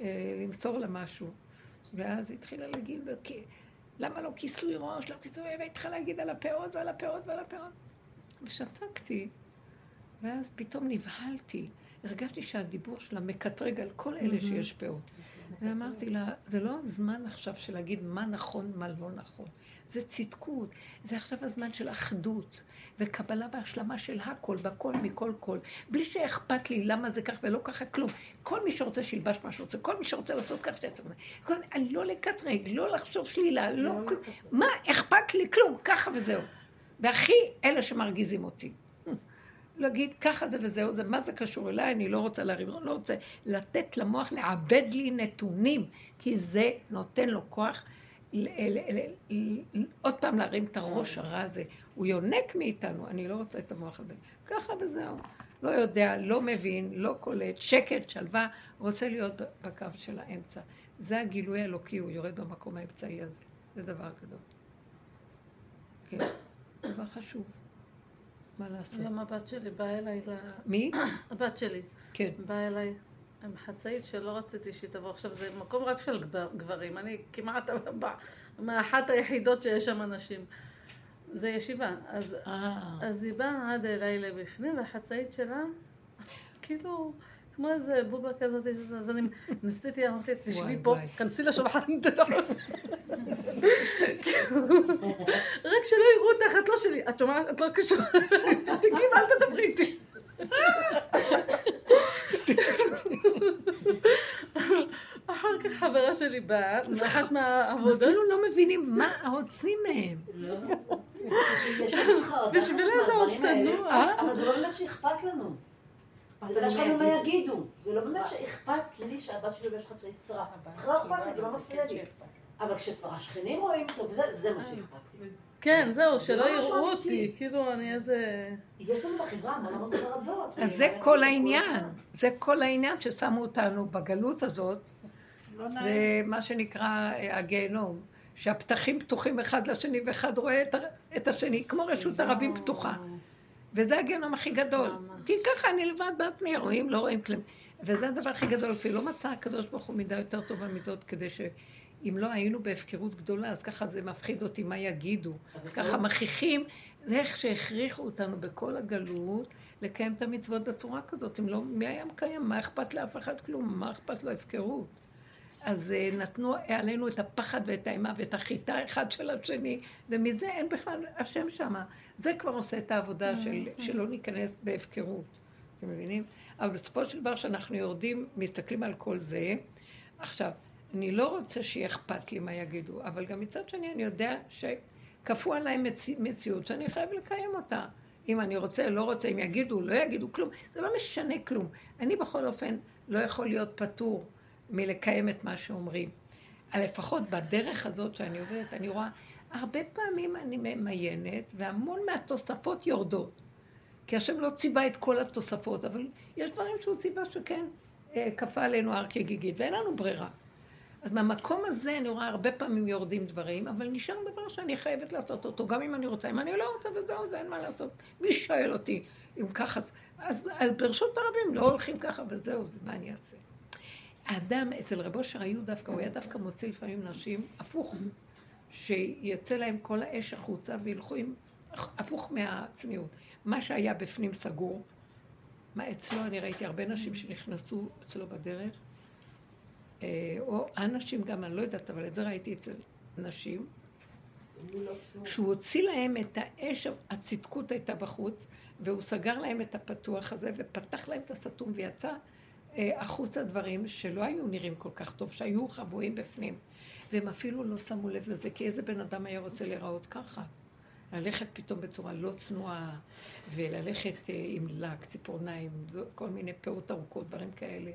A: אה, למסור לה משהו, ואז התחילה להגיד, "כי- למה לא כיסוי ראש, לא כיסוי, והתחילה להגיד על הפאות ועל הפאות ועל הפאות. ושתקתי, ואז פתאום נבהלתי, הרגשתי שהדיבור שלה מקטרג על כל אלה שיש פאות. ואמרתי לה, זה לא הזמן עכשיו של להגיד מה נכון, מה לא נכון. זה צדקות, זה עכשיו הזמן של אחדות, וקבלה והשלמה של הכל, בכל, מכל כל. בלי שאכפת לי למה זה כך ולא ככה, כלום. כל מי שרוצה שילבש מה שרוצה, כל מי שרוצה לעשות כך, שיעשה את זה. כל- אני לא לקטרג, לא לחשוב שלילה, לא כלום. מה אכפת לי? כלום, ככה וזהו. והכי אלה שמרגיזים אותי. להגיד ככה זה וזהו, זה מה זה קשור אליי, אני לא רוצה להרים, לא רוצה לתת למוח לעבד לי נתונים, כי זה נותן לו כוח עוד פעם להרים את הראש הרע הזה. הוא יונק מאיתנו, אני לא רוצה את המוח הזה. ככה וזהו. לא יודע, לא מבין, לא קולט, שקט, שלווה, רוצה להיות בקו של האמצע. זה הגילוי האלוקי, הוא יורד במקום האמצעי הזה. זה דבר גדול. כן, דבר חשוב. מה לעשות?
B: היום הבת שלי באה אליי, ל-
A: מי?
B: הבת שלי
A: כן.
B: באה אליי עם חצאית שלא רציתי שהיא תבוא. עכשיו, זה מקום רק של גבר- גברים, אני כמעט מאחת היחידות שיש שם אנשים. זה ישיבה. אז,
A: אה.
B: אז היא באה עד אליי לבפנים, והחצאית שלה, כאילו... כמו איזה בובה כזאת, אז אני ניסיתי, אמרתי, תשבי פה. כנסי לשולחן. רק שלא יראו אותך, את לא שלי. את שומעת? את לא קשורה. תשתקי ואל תדברי איתי. אחר כך חברה שלי באה, מאחת מהעבודות,
A: אפילו לא מבינים מה רוצים מהם.
I: חרדה
B: בשבילה זה עוד צנוע.
I: אבל זה לא באמת שאכפת לנו. אבל יש לנו מה יגידו. זה לא באמת שאכפת לי שהבת שלי יש חצאית קצרה. בכלל לא אכפת לי, זה לא מפריע לי. אבל כשכבר השכנים רואים טוב, זה- זה מה שאכפת לי.
B: כן, זהו,
I: זה
B: שלא
I: לא
B: יראו. אותי, כאילו אני איזה...
I: יש לנו בחברה המון המון חרדות.
A: אז זה כל העניין. זה כל העניין ששמו אותנו בגלות הזאת.
C: לא.
A: זה מה שנקרא אה, הגיהנום. שהפתחים פתוחים אחד לשני ואחד רואה את, השני, כמו רשות הרבים פתוחה. וזה הגיהנום הכי גדול. כי ככה אני לבד בעצמי, רואים, לא רואים כלום. וזה הדבר הכי גדול, כי לא מצא הקדוש ברוך הוא מידה יותר טובה מזאת, כדי שאם לא היינו בהפקרות גדולה, אז ככה זה מפחיד אותי, מה יגידו.
I: אז
A: ככה מכריחים, זה איך שהכריחו אותנו בכל הגלות לקיים את המצוות בצורה כזאת. אם לא, מי היה מקיים? מה אכפת לאף אחד כלום? מה אכפת לו הפקרות? אז אה, נתנו עלינו את הפחד ואת האימה ואת החיטה אחד של השני, ומזה אין בכלל השם שמה. זה כבר עושה את העבודה של, שלא ניכנס בהפקרות. אתם מבינים? אבל בסופו של דבר, כשאנחנו יורדים, מסתכלים על כל זה, עכשיו, אני לא רוצה שיהיה אכפת לי מה יגידו, אבל גם מצד שני אני יודע שכפו עליי מצ... מציאות שאני חייב לקיים אותה. אם אני רוצה, לא רוצה, אם יגידו, לא יגידו, כלום. זה לא משנה כלום. אני בכל אופן לא יכול להיות פטור מלקיים את מה שאומרים. לפחות בדרך הזאת שאני עובדת, אני רואה, הרבה פעמים אני ממיינת, והמון מהתוספות יורדות. כי השם לא ציווה את כל התוספות, אבל יש דברים שהוא ציווה שכן אה, כפה עלינו הר כגיגית, ואין לנו ברירה. אז מהמקום הזה אני רואה הרבה פעמים יורדים דברים, אבל נשאר דבר שאני חייבת לעשות אותו, גם אם אני רוצה. אם אני לא רוצה וזהו, זה אין מה לעשות. מי שואל אותי אם ככה... אז, אז ברשות הרבים לא הולכים ככה וזהו, זה מה אני אעשה. האדם, אצל רב אושר היו דווקא, הוא היה דווקא מוציא לפעמים נשים הפוך, שיצא להם כל האש החוצה וילכו עם, הפוך מהצניעות. מה שהיה בפנים סגור, מה אצלו, אני ראיתי הרבה נשים שנכנסו אצלו בדרך, אה, או אנשים גם, אני לא יודעת, אבל את זה ראיתי אצל נשים, שהוא הוציא להם את האש, הצדקות הייתה בחוץ, והוא סגר להם את הפתוח הזה, ופתח להם את הסתום, ויצא החוצה דברים שלא היו נראים כל כך טוב, שהיו חבויים בפנים. והם אפילו לא שמו לב לזה, כי איזה בן אדם היה רוצה להיראות ככה? ללכת פתאום בצורה לא צנועה, וללכת אה, עם לק, ציפורניים, כל מיני פאות ארוכות, דברים כאלה.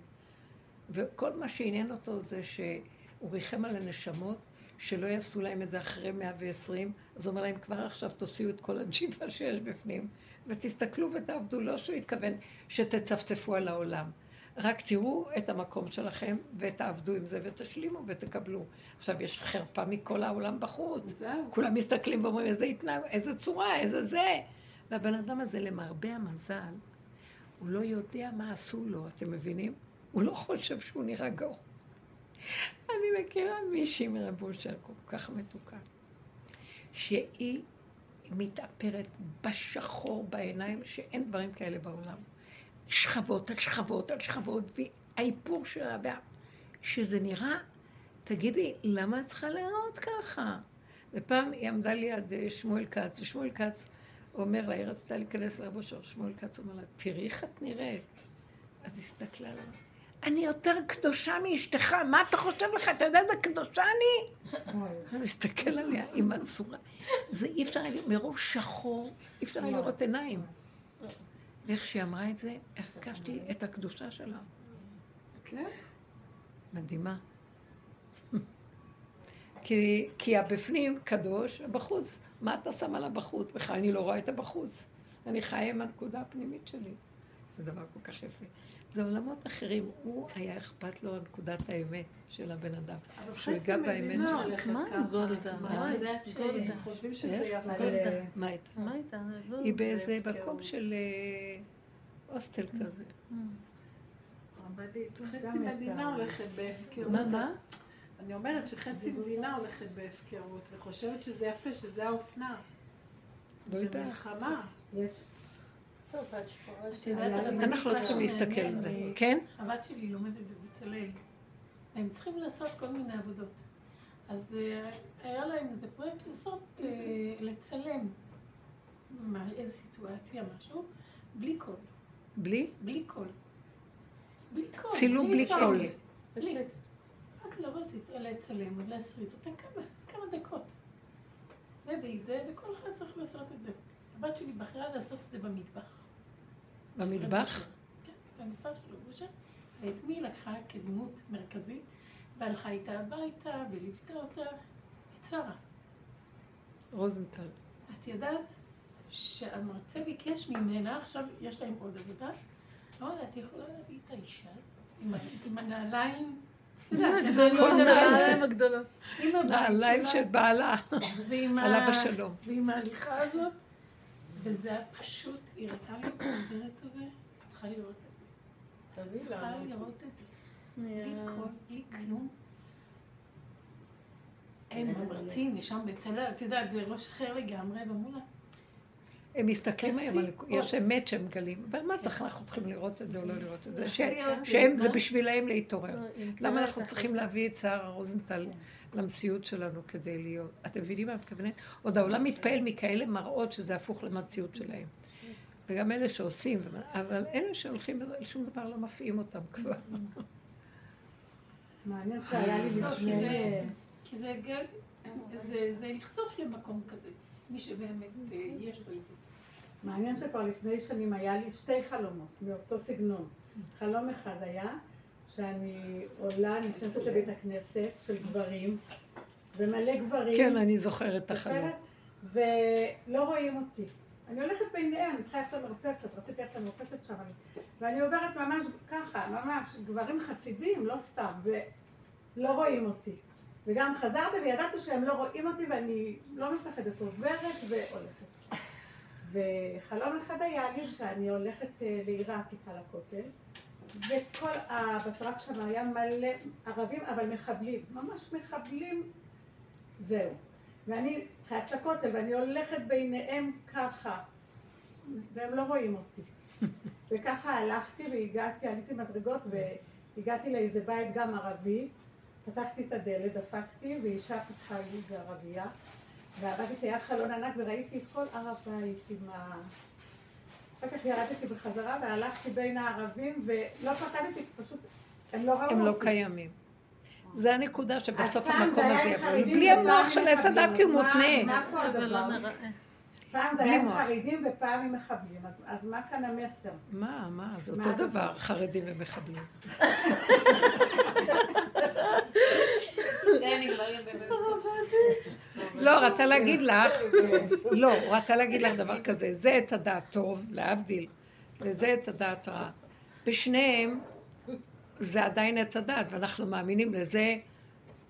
A: וכל מה שעניין אותו זה שהוא ריחם על הנשמות, שלא יעשו להם את זה אחרי 120, אז הוא אומר להם, כבר עכשיו תוציאו את כל הג'יפה שיש בפנים, ותסתכלו ותעבדו, לא שהוא התכוון שתצפצפו על העולם. רק תראו את המקום שלכם ותעבדו עם זה ותשלימו ותקבלו. עכשיו, יש חרפה מכל העולם בחוץ.
C: זהו.
A: כולם מסתכלים ואומרים, איזה התנהג, איזה צורה, איזה זה. והבן אדם הזה, למרבה המזל, הוא לא יודע מה עשו לו, אתם מבינים? הוא לא חושב שהוא נראה גרוע. אני מכירה מישהי מרב אושר כל כך מתוקה, שהיא מתאפרת בשחור בעיניים, שאין דברים כאלה בעולם. שכבות על שכבות על שכבות, והאיפור שלה, וה... שזה נראה, תגידי, למה את צריכה להיראות ככה? ופעם היא עמדה ליד אה, שמואל כץ, ושמואל כץ אומר לה, היא רצתה להיכנס לרב אושר, שמואל כץ אומר לה, תראי איך את נראית. אז היא הסתכלה עליו, אני יותר קדושה מאשתך, מה אתה חושב לך? אתה יודע איזה קדושה אני? הוא מסתכל עליה עם הצורה. זה אי אפשר לראות, מרוב שחור, אי אפשר לראות עיניים. ואיך שהיא אמרה את זה, הרגשתי את הקדושה שלה.
C: כן?
A: מדהימה. כי, כי הבפנים קדוש, בחוץ, מה אתה שם על הבחוץ? בכלל אני לא רואה את הבחוץ. אני חיה עם הנקודה הפנימית שלי. זה דבר כל כך יפה. זה עולמות אחרים. הוא היה אכפת לו על נקודת האמת של הבן אדם. שהוא ייגע באמת
C: מדינה
A: שלו.
C: הולכת
B: מה
C: ככה.
B: עם גולדה?
C: אז
B: מה?
C: גולדה. חושבים שזה
A: איך?
C: יפה.
A: מה הייתה?
B: מה איתה? לא-
A: היא באיזה. מקום של אה, הוסטל כזה.
C: רבנית, חצי מדינה. הולכת בהפקרות.
B: מה, מה?
C: אני אומרת שחצי מדינה הולכת בהפקרות, וחושבת שזה יפה, שזה האופנה.
A: לא
C: זה. מלחמה.
F: יש...
J: את יודעת, הרבנית,
A: אנחנו לא צריכים להסתכל על זה.
J: אה,
A: כן?
J: הבת שלי לומדת בבצלאל. הם צריכים לעשות כל מיני עבודות. אז אה, היה להם איזה פרויקט לעשות, אה, לצלם מה, איזה סיטואציה, משהו, בלי קול.
A: בלי?
J: בלי קול. בלי קול.
A: צילום בלי. קול.
J: בלי. רק לבוא לצ- לצלם ולהסריט אותה כמה, כמה דקות. זה וזה, וכל אחד צריך לעשות את זה. הבת שלי בחרה לעשות את זה במטבח.
A: במטבח?
J: כן, במטבח של רבושה. ואת מי היא לקחה כדמות מרכזית, והלכה איתה הביתה, וליוותה אותה, את שרה.
A: רוזנטל.
J: את יודעת שהמרצה ביקש ממנה, עכשיו יש להם עוד עבודה, אמר לה, את יכולה להביא את האישה עם הנעליים, עם
B: הנעליים הגדולות.
A: נעליים של בעלה, עליו השלום.
J: ועם ההליכה הזאת, וזה היה פשוט, היא הראתה לי את הסרט הזה, את צריכה לראות את זה. את צריכה לראות את זה. בלי כוס, בלי כלום. הם מרצים, יש שם בצלאל, את יודעת, זה ראש אחר לגמרי, ואמרו לה,
A: הם מסתכלים היום על... יש אמת שהם מגלים. אבל מה צריך, אנחנו צריכים לראות את זה או לא לראות את זה? שהם, זה בשבילהם להתעורר. למה אנחנו צריכים להביא את שרה רוזנטל למציאות שלנו כדי להיות? אתם מבינים מה את מתכוונת? עוד העולם מתפעל מכאלה מראות שזה הפוך למציאות שלהם. וגם אלה שעושים, אבל אלה שהולכים, שום דבר לא מפעים אותם כבר.
F: מעניין שהיה לי
J: לא, כי
F: לפני...
J: זה- כי זה גל, זה- זה לחשוף למקום כזה, מי שבאמת אה, יש לו את זה.
F: מעניין שכבר לפני שנים היה לי שתי חלומות מאותו סגנון. חלום אחד היה שאני עולה, נכנסת לבית הכנסת של גברים, ומלא גברים.
A: כן, אני זוכרת את החלום.
F: ולא רואים אותי. אני הולכת ביניהם, אני צריכה ללכת למרפסת, רציתי ללכת למרפסת שם, אני- ואני עוברת ממש ככה, ממש, גברים חסידים, לא סתם, ולא רואים אותי. וגם חזרתי וידעתי שהם לא רואים אותי ואני לא מפחדת, עוברת והולכת. וחלום אחד היה לי שאני הולכת אה, לעיר העתיקה לכותל, וכל הבטרק שם היה מלא ערבים, אבל מחבלים, ממש מחבלים, זהו. ואני ללכת לכותל, ואני הולכת ביניהם ככה, והם לא רואים אותי. וככה הלכתי והגעתי, עליתי מדרגות והגעתי לאיזה בית גם ערבי, פתחתי את הדלת, דפקתי, ואישה פתחה לי, זה ערבייה, ועבדתי, היה חלון ענק וראיתי את כל הר הבית עם ה... אחר כך ירדתי בחזרה והלכתי בין הערבים ולא פחדתי, פשוט הם לא ראו אותי.
A: הם לא קיימים. זה הנקודה שבסוף המקום הזה יבוא. בלי המוח של עץ הדת כי הוא מותנה.
B: לא.
F: פעם זה
A: בלי
F: היה עם. חרדים ופעם עם מחבלים, אז- אז מה כאן המסר?
A: מה, מה, זה אותו? דבר, חרדים ומחבלים.
H: כן, באמת.
A: לא, רצה להגיד לך, לא, הוא רצה להגיד לך דבר כזה, זה עץ הדעת טוב, להבדיל, וזה עץ הדעת רע. בשניהם זה עדיין עץ הדעת, ואנחנו מאמינים לזה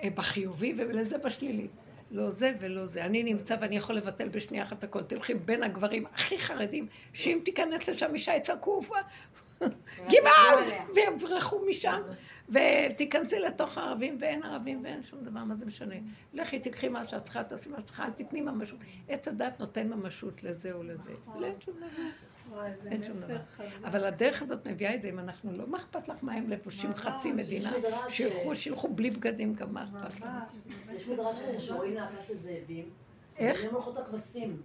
A: אה, בחיובי ולזה בשלילי. לא זה ולא זה. אני נמצא ואני יכול לבטל בשנייה אחת הכל. תלכי בין הגברים הכי חרדים, שאם תיכנס לשם אישה יצעקו, גבעת! ויברחו משם. ותיכנסי לתוך הערבים, ואין ערבים ואין שום דבר, מה זה משנה? לכי, תקחי מה שאת צריכה, תעשי מה שאת צריכה, אל תתני ממשות. עץ הדת נותן ממשות לזה או לזה. אין שום דבר.
C: וואי, זה
A: אין שום דבר. אבל הדרך הזאת מביאה את זה, אם אנחנו לא, מה אכפת לך מה הם לבושים חצי מדינה? שילכו, שילכו בלי בגדים, גם מה אכפת לך?
I: יש מדרש כזה שרואים להקה של זאבים,
A: איך?
I: והם הולכות לכבשים,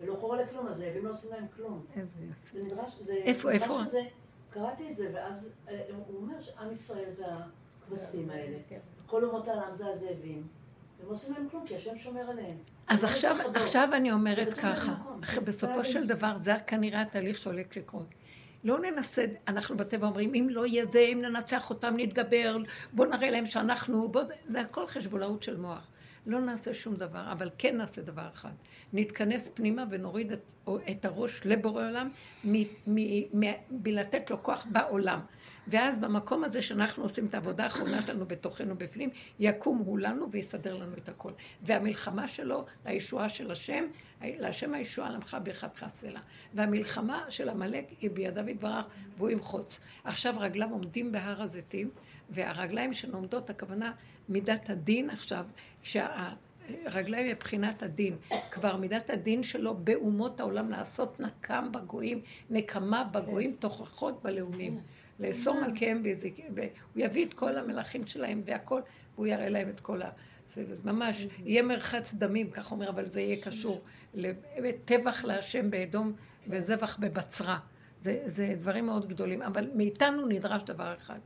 I: ולא קורה לכלום, הזאבים לא עושים להם כלום.
A: איזה
I: זה מדרש, זה...
A: איפה, איפה?
I: קראתי את זה, ואז אה, הוא אומר שעם ישראל זה הכבשים האלה. כל אומות העולם זה הזאבים. הם לא עושים להם כלום, כי השם שומר עליהם.
A: אז עכשיו. עכשיו אני אומרת ככה, בסופו של דבר זה כנראה התהליך שהולך לקרות. לא ננסה, אנחנו בטבע אומרים, אם לא יהיה זה, אם ננצח אותם, נתגבר, בואו נראה להם שאנחנו, בוא, זה הכל חשבונאות של מוח. לא נעשה שום דבר, אבל כן נעשה דבר אחד. נתכנס פנימה ונוריד את, את הראש לבורא עולם מלתת לו כוח בעולם. ואז במקום הזה שאנחנו עושים את העבודה האחרונה שלנו בתוכנו בפנים, יקום הוא לנו ויסדר לנו את הכל. והמלחמה שלו, הישועה של השם, להשם הישועה לעמך ברכתך סלע. והמלחמה של עמלק היא בידיו יתברך והוא ימחוץ. עכשיו רגליו עומדים בהר הזיתים, והרגליים שנעומדות, הכוונה מידת הדין עכשיו, שהרגליים מבחינת הדין, כבר מידת הדין שלו באומות העולם לעשות נקם בגויים, נקמה בגויים, תוכחות בלאומים. לאסור מלכיהם, ויזיק- והוא יביא את כל המלכים שלהם והכל, והוא יראה להם את כל ה... זה ממש, יהיה מרחץ דמים, כך אומר, אבל זה יהיה קשור לטבח להשם באדום וזבח בבצרה. זה, זה דברים מאוד גדולים, אבל מאיתנו נדרש דבר אחד.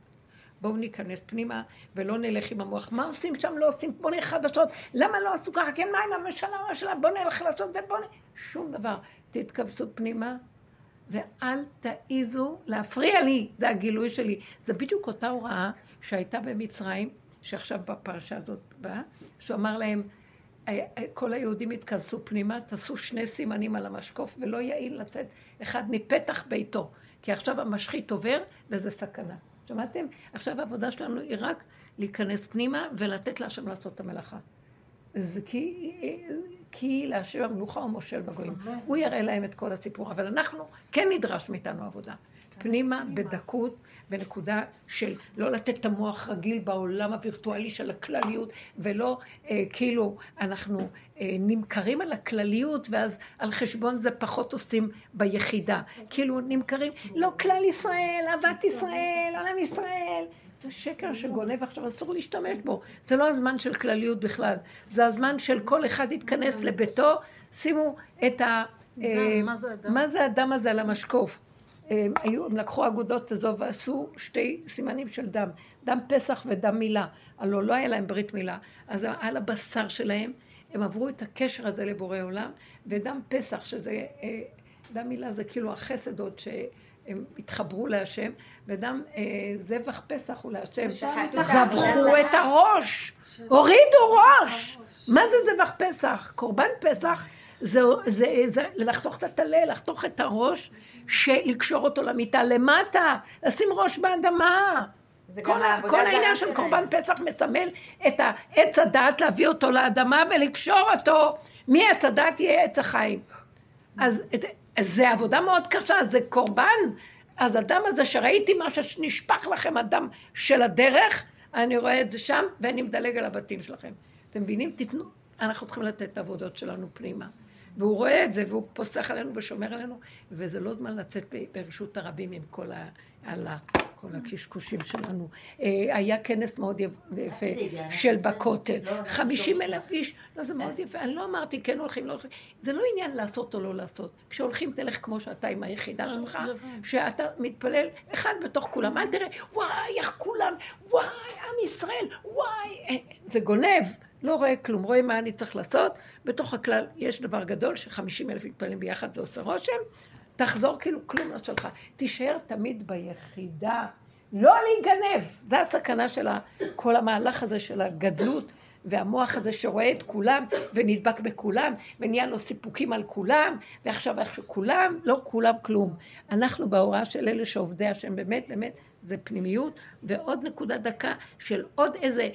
A: בואו ניכנס פנימה ולא נלך עם המוח. מה עושים שם? לא עושים, בוא נלך חדשות. למה לא עשו ככה? כן, מה עם הממשלה? הממשלה? בוא נלך לעשות זה, בוא נ... שום דבר. תתכווצו פנימה ואל תעיזו להפריע לי. זה הגילוי שלי. זה בדיוק אותה הוראה שהייתה במצרים, שעכשיו בפרשה הזאת באה, שהוא אמר להם, "אה, אה, כל היהודים התכנסו פנימה, תעשו שני סימנים על המשקוף, ולא יעיל לצאת אחד מפתח ביתו. כי עכשיו המשחית עובר, וזה סכנה. שמעתם? עכשיו העבודה שלנו היא רק להיכנס פנימה ולתת להשם לעשות את המלאכה. זה כי כי להשם המלוכה הוא מושל בגויים. הוא יראה להם את כל הסיפור, אבל אנחנו, כן נדרש מאיתנו עבודה. פנימה, בדקות, בנקודה של לא לתת את המוח רגיל בעולם הווירטואלי של הכלליות, ולא אה, כאילו אנחנו אה, נמכרים על הכלליות, ואז על חשבון זה פחות עושים ביחידה. כאילו נמכרים, לא כלל ישראל, אהבת ישראל, עולם ישראל. זה שקר שגונב עכשיו, אסור להשתמש בו. זה לא הזמן של כלליות בכלל. זה הזמן של כל אחד יתכנס לביתו, שימו את ה... אה,
B: מה זה הדם?
A: מה זה הדם הזה על המשקוף? הם, היו, הם לקחו אגודות הזו ועשו שתי סימנים של דם, דם פסח ודם מילה. הלוא לא היה להם ברית מילה. אז על הבשר שלהם, הם עברו את הקשר הזה לבורא עולם, ודם פסח, שזה, אה, דם מילה זה כאילו החסד עוד שהם התחברו להשם, ודם אה, זבח פסח הוא להשם. זבחו את הראש, הורידו ראש. מה זה זבח פסח? קורבן פסח זה, זה, זה לחתוך את הטלה, לחתוך את הראש, לקשור אותו למיטה למטה, לשים ראש באדמה. כל, כל העניין של קורבן פסח מסמל את עץ הדעת, להביא אותו לאדמה ולקשור אותו. מעץ הדעת יהיה עץ החיים. אז, אז זה עבודה מאוד קשה, זה קורבן. אז הדם הזה שראיתי מה שנשפך לכם, הדם של הדרך, אני רואה את זה שם, ואני מדלג על הבתים שלכם. אתם מבינים? תיתנו, אנחנו צריכים לתת את העבודות שלנו פנימה. והוא רואה את זה, והוא פוסח עלינו ושומר עלינו, וזה לא זמן לצאת ברשות הרבים עם כל ה... על כל הקשקושים שלנו. אה, היה כנס מאוד יפה של בכותל. לא, חמישים אלף איש, לא, זה מאוד יפה. אני לא אמרתי כן הולכים, לא הולכים. זה לא עניין לעשות או לא לעשות. כשהולכים תלך כמו שאתה עם היחידה אה, שלך, שאתה מתפלל אחד בתוך כולם. אל תראה, וואי, איך כולם, וואי, עם ישראל, וואי. אה, זה גונב. לא רואה כלום, רואה מה אני צריך לעשות. בתוך הכלל יש דבר גדול שחמישים אלף מתפללים ביחד, זה עושה רושם. תחזור כאילו כלום לא שלך. תישאר תמיד ביחידה. לא להיגנב. זה הסכנה של כל המהלך הזה של הגדלות. והמוח הזה שרואה את כולם ונדבק בכולם ונהיה לו סיפוקים על כולם ועכשיו איך שכולם, לא כולם כלום. אנחנו בהוראה של אלה שעובדי השם באמת באמת זה פנימיות ועוד נקודה דקה של עוד איזה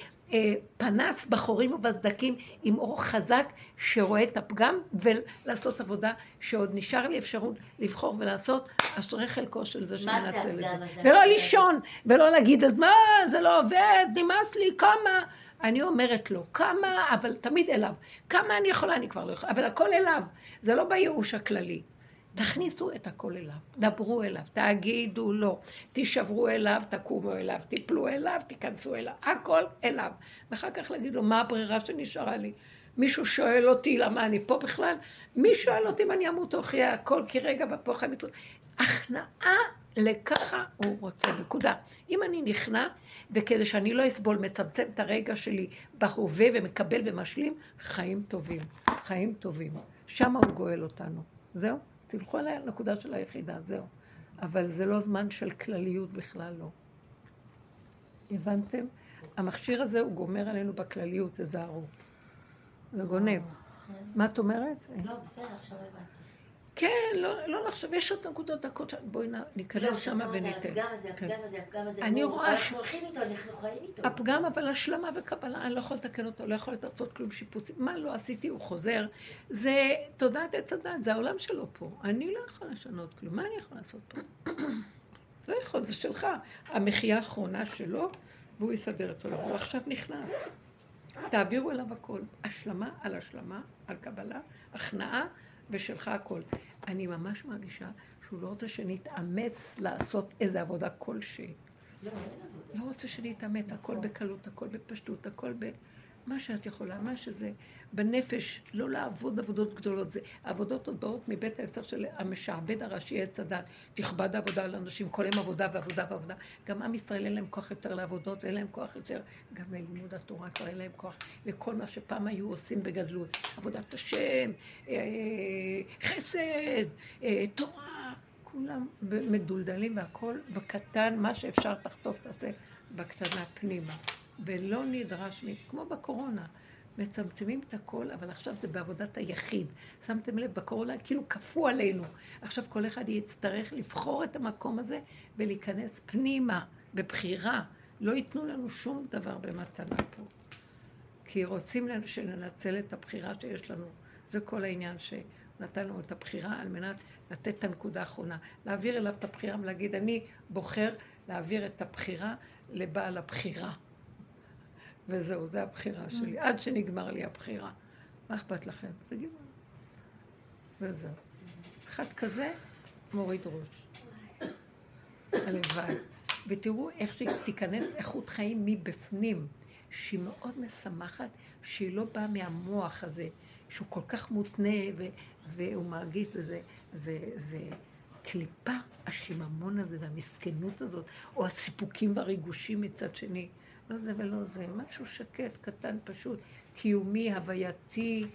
A: פנס בחורים ובסדקים עם אור חזק שרואה את הפגם ולעשות עבודה שעוד נשאר לי אפשרות לבחור ולעשות אשרי חלקו של זה שמנצל את זה. ולא לישון ולא להגיד אז מה זה לא עובד נמאס לי כמה? אני אומרת לו כמה? אבל תמיד אליו כמה אני יכולה? אני כבר לא יכולה אבל הכל אליו. זה לא בייאוש הכללי תכניסו את הכל אליו, דברו אליו, תגידו לו, תישברו אליו, תקומו אליו, תיפלו אליו, תיכנסו אליו, הכל אליו. ואחר כך להגיד לו, מה הברירה שנשארה לי? מישהו שואל אותי למה אני פה בכלל? מי שואל אותי אם אני אמות או אחיה הכל כי רגע חיים מצוות. הכנעה לככה הוא רוצה, נקודה. אם אני נכנע, וכדי שאני לא אסבול, מצמצם את הרגע שלי בהווה ומקבל ומשלים, חיים טובים, חיים טובים. שם הוא גואל אותנו. זהו. תלכו על הנקודה של היחידה, זהו. אבל זה לא זמן של כלליות בכלל לא. הבנתם? המכשיר הזה הוא גומר עלינו בכלליות, תזהרו. זה גונב. מה את אומרת?
G: לא, בסדר, עכשיו הבנתי.
A: כן, לא, לא לחשוב, יש עוד נקודות דקות, בואי ניכנס
G: לא,
A: שמה וניתן.
G: הפגם הזה, הפגם כן. הזה, הפגם הזה.
A: אני רואה
G: ש... אנחנו הולכים איתו, אנחנו חיים איתו.
A: הפגם, אבל השלמה וקבלה, אני לא יכולה לתקן אותו, לא יכולה לעשות כלום שיפוצים. מה לא עשיתי, הוא חוזר. זה תודעת עץ הדת, זה העולם שלו פה. אני לא יכולה לשנות כלום, מה אני יכולה לעשות פה? לא יכול, זה שלך. המחיה האחרונה שלו, והוא יסדר את עולמו. הוא עכשיו נכנס. תעבירו אליו הכל. השלמה על השלמה, על קבלה, הכנעה. ושלך הכל. אני ממש מרגישה שהוא לא רוצה שנתאמץ לעשות איזה עבודה כלשהי. לא, לא רוצה שנתאמץ, הכל בקלות, הכל בפשטות, הכל ב... מה שאת יכולה, מה שזה, בנפש, לא לעבוד עבודות גדולות. זה עבודות עוד באות מבית היוצר של המשעבד הראשי עץ הדת. תכבד עבודה על אנשים, כל יום עבודה ועבודה ועבודה. גם עם ישראל אין להם כוח יותר לעבודות, ואין להם כוח יותר, גם ללימוד התורה כבר אין להם כוח לכל מה שפעם היו עושים בגדלות. עבודת השם, אה, חסד, אה, תורה, כולם מדולדלים והכל בקטן, מה שאפשר תחטוף תעשה בקטנה פנימה. ולא נדרש, כמו בקורונה, מצמצמים את הכל, אבל עכשיו זה בעבודת היחיד. שמתם לב, בקורונה כאילו כפו עלינו. עכשיו כל אחד יצטרך לבחור את המקום הזה ולהיכנס פנימה, בבחירה. לא ייתנו לנו שום דבר במתנה פה. כי רוצים שננצל את הבחירה שיש לנו. זה כל העניין שנתן לנו את הבחירה על מנת לתת את הנקודה האחרונה. להעביר אליו את הבחירה ולהגיד, אני בוחר להעביר את הבחירה לבעל הבחירה. וזהו, זו הבחירה שלי, עד שנגמר לי הבחירה. מה אכפת לכם? תגידו. וזהו. אחד כזה מוריד ראש. הלוואי. ותראו איך שתיכנס איכות חיים מבפנים, שהיא מאוד משמחת, שהיא לא באה מהמוח הזה, שהוא כל כך מותנה ו- והוא מרגיש, זה, זה, זה, זה קליפה, השיממון הזה והמסכנות הזאת, או הסיפוקים והריגושים מצד שני. לא זה ולא זה, משהו שקט, קטן, פשוט, קיומי, הווייתי,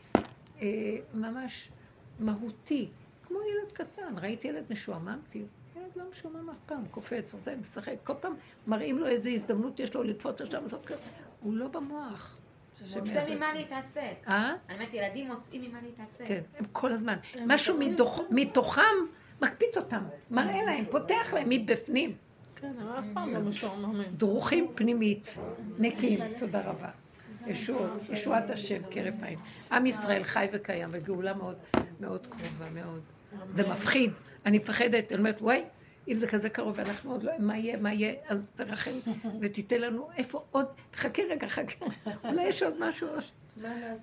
A: אה, ממש מהותי, כמו ילד קטן. ראיתי ילד משועמם, כאילו, ילד לא משועמם אף פעם, קופץ, רוצה משחק, כל פעם מראים לו איזו הזדמנות יש לו לקפוץ כזה. הוא לא במוח.
H: מוצא ממה להתעסק.
A: אה?
H: אני אומרת, ילדים מוצאים ממה להתעסק.
A: כן, הם כל הזמן. משהו מתוכם מקפיץ אותם, מראה להם, פותח להם מבפנים.
B: כן, לא.
A: דרוכים פנימית, נקיים, תודה רבה. ישועת השם כרף עין. עם ישראל חי וקיים, וגאולה מאוד מאוד קרובה, מאוד. זה מפחיד, אני מפחדת, אני אומרת, וואי, אם זה כזה קרוב ואנחנו עוד לא, מה יהיה, מה יהיה, אז תרחם ותיתן לנו איפה עוד, חכה רגע, חכה, אולי יש עוד משהו.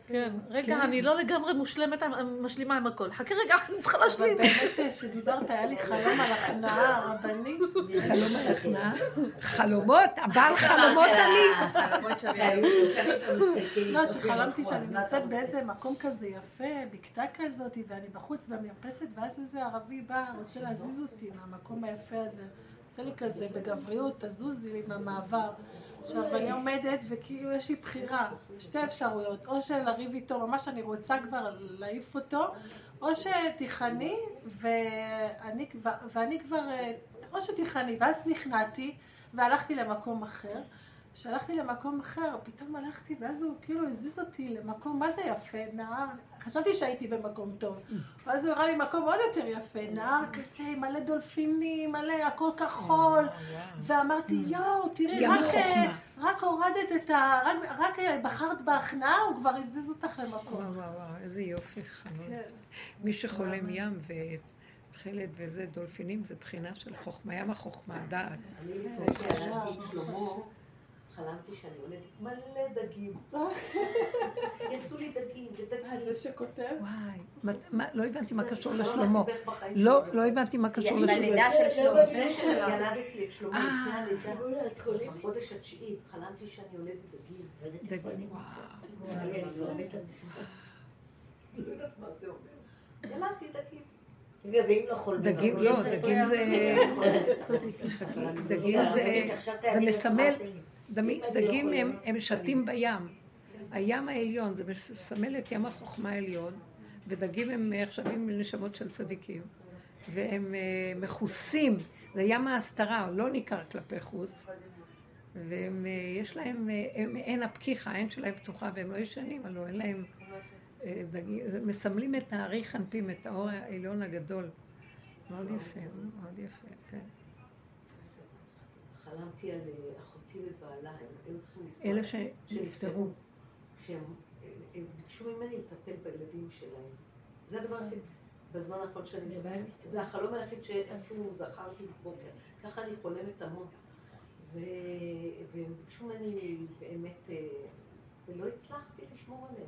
B: כן, רגע, אני לא לגמרי מושלמת, משלימה עם הכל. חכה רגע, אני צריכה להשלים.
C: אבל באמת, שדיברת, היה לי חלום על הכנעה הרבנית.
A: חלום על הכנעה? חלומות? הבעל חלומות אני?
H: חלומות שווה.
C: לא, שחלמתי שאני נמצאת באיזה מקום כזה יפה, בקתה כזאת, ואני בחוץ במרפסת, ואז איזה ערבי בא, רוצה להזיז אותי מהמקום היפה הזה. עושה לי כזה בגבריות, תזוזי לי מהמעבר. עכשיו, אני עומדת, וכאילו יש לי בחירה, שתי אפשרויות, או שלריב איתו, ממש אני רוצה כבר להעיף אותו, או שתיכני, ואני, ואני כבר, או שתיכני, ואז נכנעתי, והלכתי למקום אחר. כשהלכתי למקום אחר, פתאום הלכתי, ואז הוא כאילו הזיז אותי למקום, מה זה יפה, נהר, חשבתי שהייתי במקום טוב, ואז הוא הראה לי מקום עוד יותר יפה, נהר כזה, מלא דולפינים, מלא, הכל כחול, ואמרתי, יואו, תראי, רק, רק הורדת את ה... רק, רק בחרת בהכנעה, הוא כבר הזיז אותך למקום.
A: וואו, וואו, וואו, איזה יופי חמוד. מי שחולם ים ו... תכלת וזה, דולפינים, זה בחינה של חוכמה, ים החוכמה, דעת.
D: אני שהיה שלמה, חלמתי שאני עולה מלא דגים. יצאו לי דגים, זה דגים.
C: זה שכותב?
A: וואי, לא הבנתי מה קשור לשלמה. לא, לא הבנתי מה קשור לשלמה.
H: בלידה של שלמה.
D: ילדתי את שלמה לפני הלידה. בחודש התשיעי, חלמתי שאני יולדת דגים.
A: דגים,
D: לא דגים.
I: לא חולמים?
A: דגים לא, דגים זה... דגים זה מסמל... דגים הם, הם שתים בים. הים העליון, זה מסמל את ים החוכמה העליון, ודגים הם נחשבים לנשמות של צדיקים, והם מכוסים, זה ים ההסתרה, לא ניכר כלפי חוץ, ויש להם, הם, אין הפקיחה, העין שלהם פתוחה, והם לא ישנים, הלוא אין להם דגים, מסמלים את הארי חנפים, את האור העליון הגדול. מאוד יפה, מאוד יפה, כן.
D: חלמתי על אחותי ובעלה, הם צריכים לנסוע.
A: אלה שנפטרו.
D: שהם ביקשו ממני לטפל בילדים שלהם. זה הדבר הכי, בזמן האחרון שאני... זה החלום היחיד שאיכשהו זכרתי בבוקר. ככה אני חולמת המון. והם ביקשו ממני באמת, ולא הצלחתי לשמור עליהם.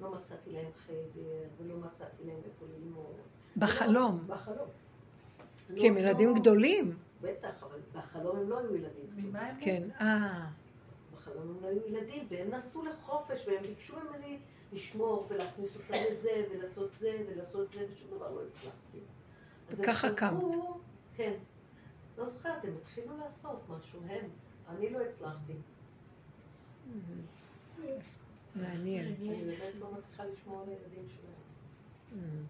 D: לא מצאתי להם חדר, ולא מצאתי להם איפה ללמוד.
A: בחלום.
D: בחלום.
A: כי הם ילדים גדולים.
D: בטח, אבל בחלום הם לא היו ילדים.
C: ממה הם
A: כן, אה.
D: בחלום הם לא היו ילדים, והם נסעו לחופש, והם ביקשו ממני לשמור ולהכניס אותם לזה, ולעשות זה, ולעשות זה, ושום דבר לא הצלחתי.
A: וככה קמת.
D: כן. לא זוכרת, הם התחילו לעשות משהו, הם. אני לא הצלחתי.
A: מעניין.
D: אני באמת לא מצליחה לשמור על הילדים שלהם.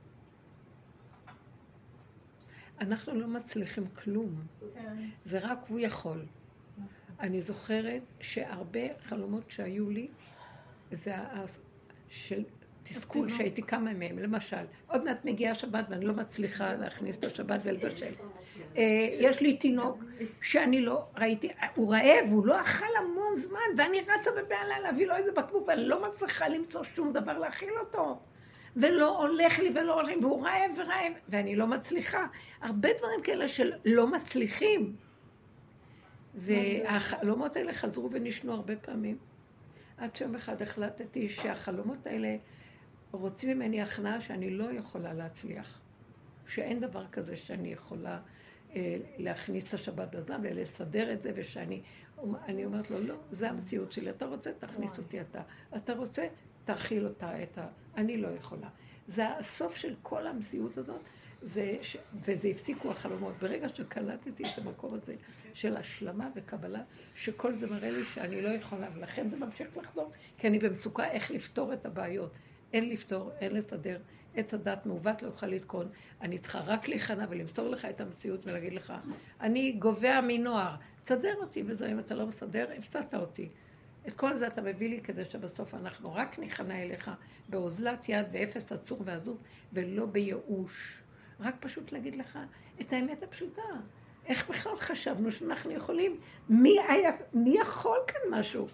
A: אנחנו לא מצליחים כלום. זה רק הוא יכול. אני זוכרת שהרבה חלומות שהיו לי, זה של תסכול שהייתי קמה מהם. למשל, עוד מעט מגיעה השבת ואני לא מצליחה להכניס את השבת ולבשל. יש לי תינוק שאני לא ראיתי, הוא רעב, הוא לא אכל המון זמן, ואני רצה בבהלה להביא לו איזה בקבוק, ואני לא מצליחה למצוא שום דבר להכיל אותו. ולא הולך לי ולא הולך לי, והוא רעב ורעב, ואני לא מצליחה. הרבה דברים כאלה שלא מצליחים. והחלומות האלה חזרו ונשנו הרבה פעמים. עד שיום אחד החלטתי שהחלומות האלה רוצים ממני הכנעה שאני לא יכולה להצליח. שאין דבר כזה שאני יכולה אה, להכניס את השבת בזמן ולסדר את זה, ושאני אני אומרת לו, לא, זה המציאות שלי. אתה רוצה, תכניס אותי אתה. אתה רוצה, תאכיל אותה, את ה... אני לא יכולה. זה הסוף של כל המציאות הזאת, זה ש... וזה הפסיקו החלומות. ברגע שקלטתי את המקום הזה של השלמה וקבלה, שכל זה מראה לי שאני לא יכולה, ולכן זה ממשיך לחזור, כי אני במצוקה איך לפתור את הבעיות. אין לפתור, אין לסדר. עץ הדת מעוות לא יוכל לתקון. אני צריכה רק להיכנע ולמסור לך את המציאות ולהגיד לך, אני גובע מנוער, תסדר אותי, וזהו, אם אתה לא מסדר, הפסדת אותי. את כל זה אתה מביא לי כדי שבסוף אנחנו רק ניכנע אליך באוזלת יד ואפס עצור ועזוב, ולא בייאוש. רק פשוט להגיד לך את האמת הפשוטה. איך בכלל חשבנו שאנחנו יכולים? מי, היה, מי יכול כאן משהו?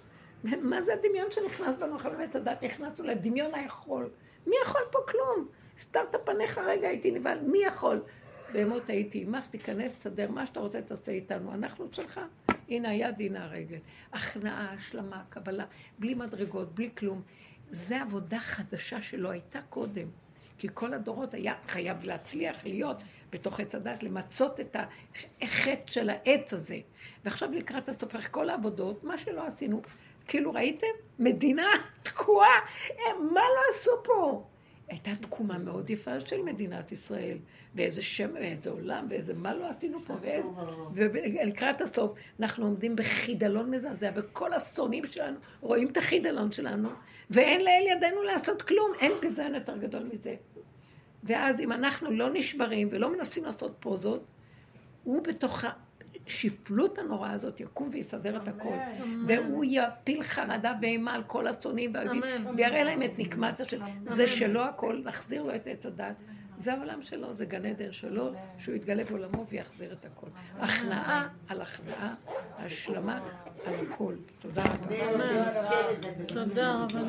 A: מה זה הדמיון שנכנס בנו? אחרי באמת הדת נכנסנו לדמיון היכול. מי יכול פה כלום? סתרת פניך רגע, הייתי נבהל. מי יכול? בהמות הייתי עמך, תיכנס, תסדר מה שאתה רוצה, תעשה איתנו. אנחנו שלך. הנה היד, הנה הרגל. הכנעה, השלמה, קבלה, בלי מדרגות, בלי כלום. זה עבודה חדשה שלא הייתה קודם. כי כל הדורות היה חייב להצליח להיות בתוך עץ הדת, למצות את החטא של העץ הזה. ועכשיו לקראת הסוף, אחרי כל העבודות, מה שלא עשינו, כאילו ראיתם? מדינה תקועה, מה לא עשו פה? הייתה תקומה מאוד יפה של מדינת ישראל, ואיזה שם, ואיזה עולם, ואיזה מה לא עשינו פה, ואיזה... ולקראת הסוף, אנחנו עומדים בחידלון מזעזע, וכל השונאים שלנו רואים את החידלון שלנו, ואין לאל ידינו לעשות כלום, אין ביזיון יותר גדול מזה. ואז אם אנחנו לא נשברים ולא מנסים לעשות פוזות, הוא בתוך השפלות הנוראה הזאת יקום ויסדר את הכל. והוא יפיל חרדה ואימה על כל השונאים והאויבים, ויראה להם את נקמת השם. זה שלא הכל, נחזיר לו את עץ הדת. זה העולם שלו, זה גן עדן שלו, שהוא יתגלה בעולמו ויחזיר את הכל. הכנעה על הכנעה, השלמה על הכל. תודה רבה.
B: תודה רבה.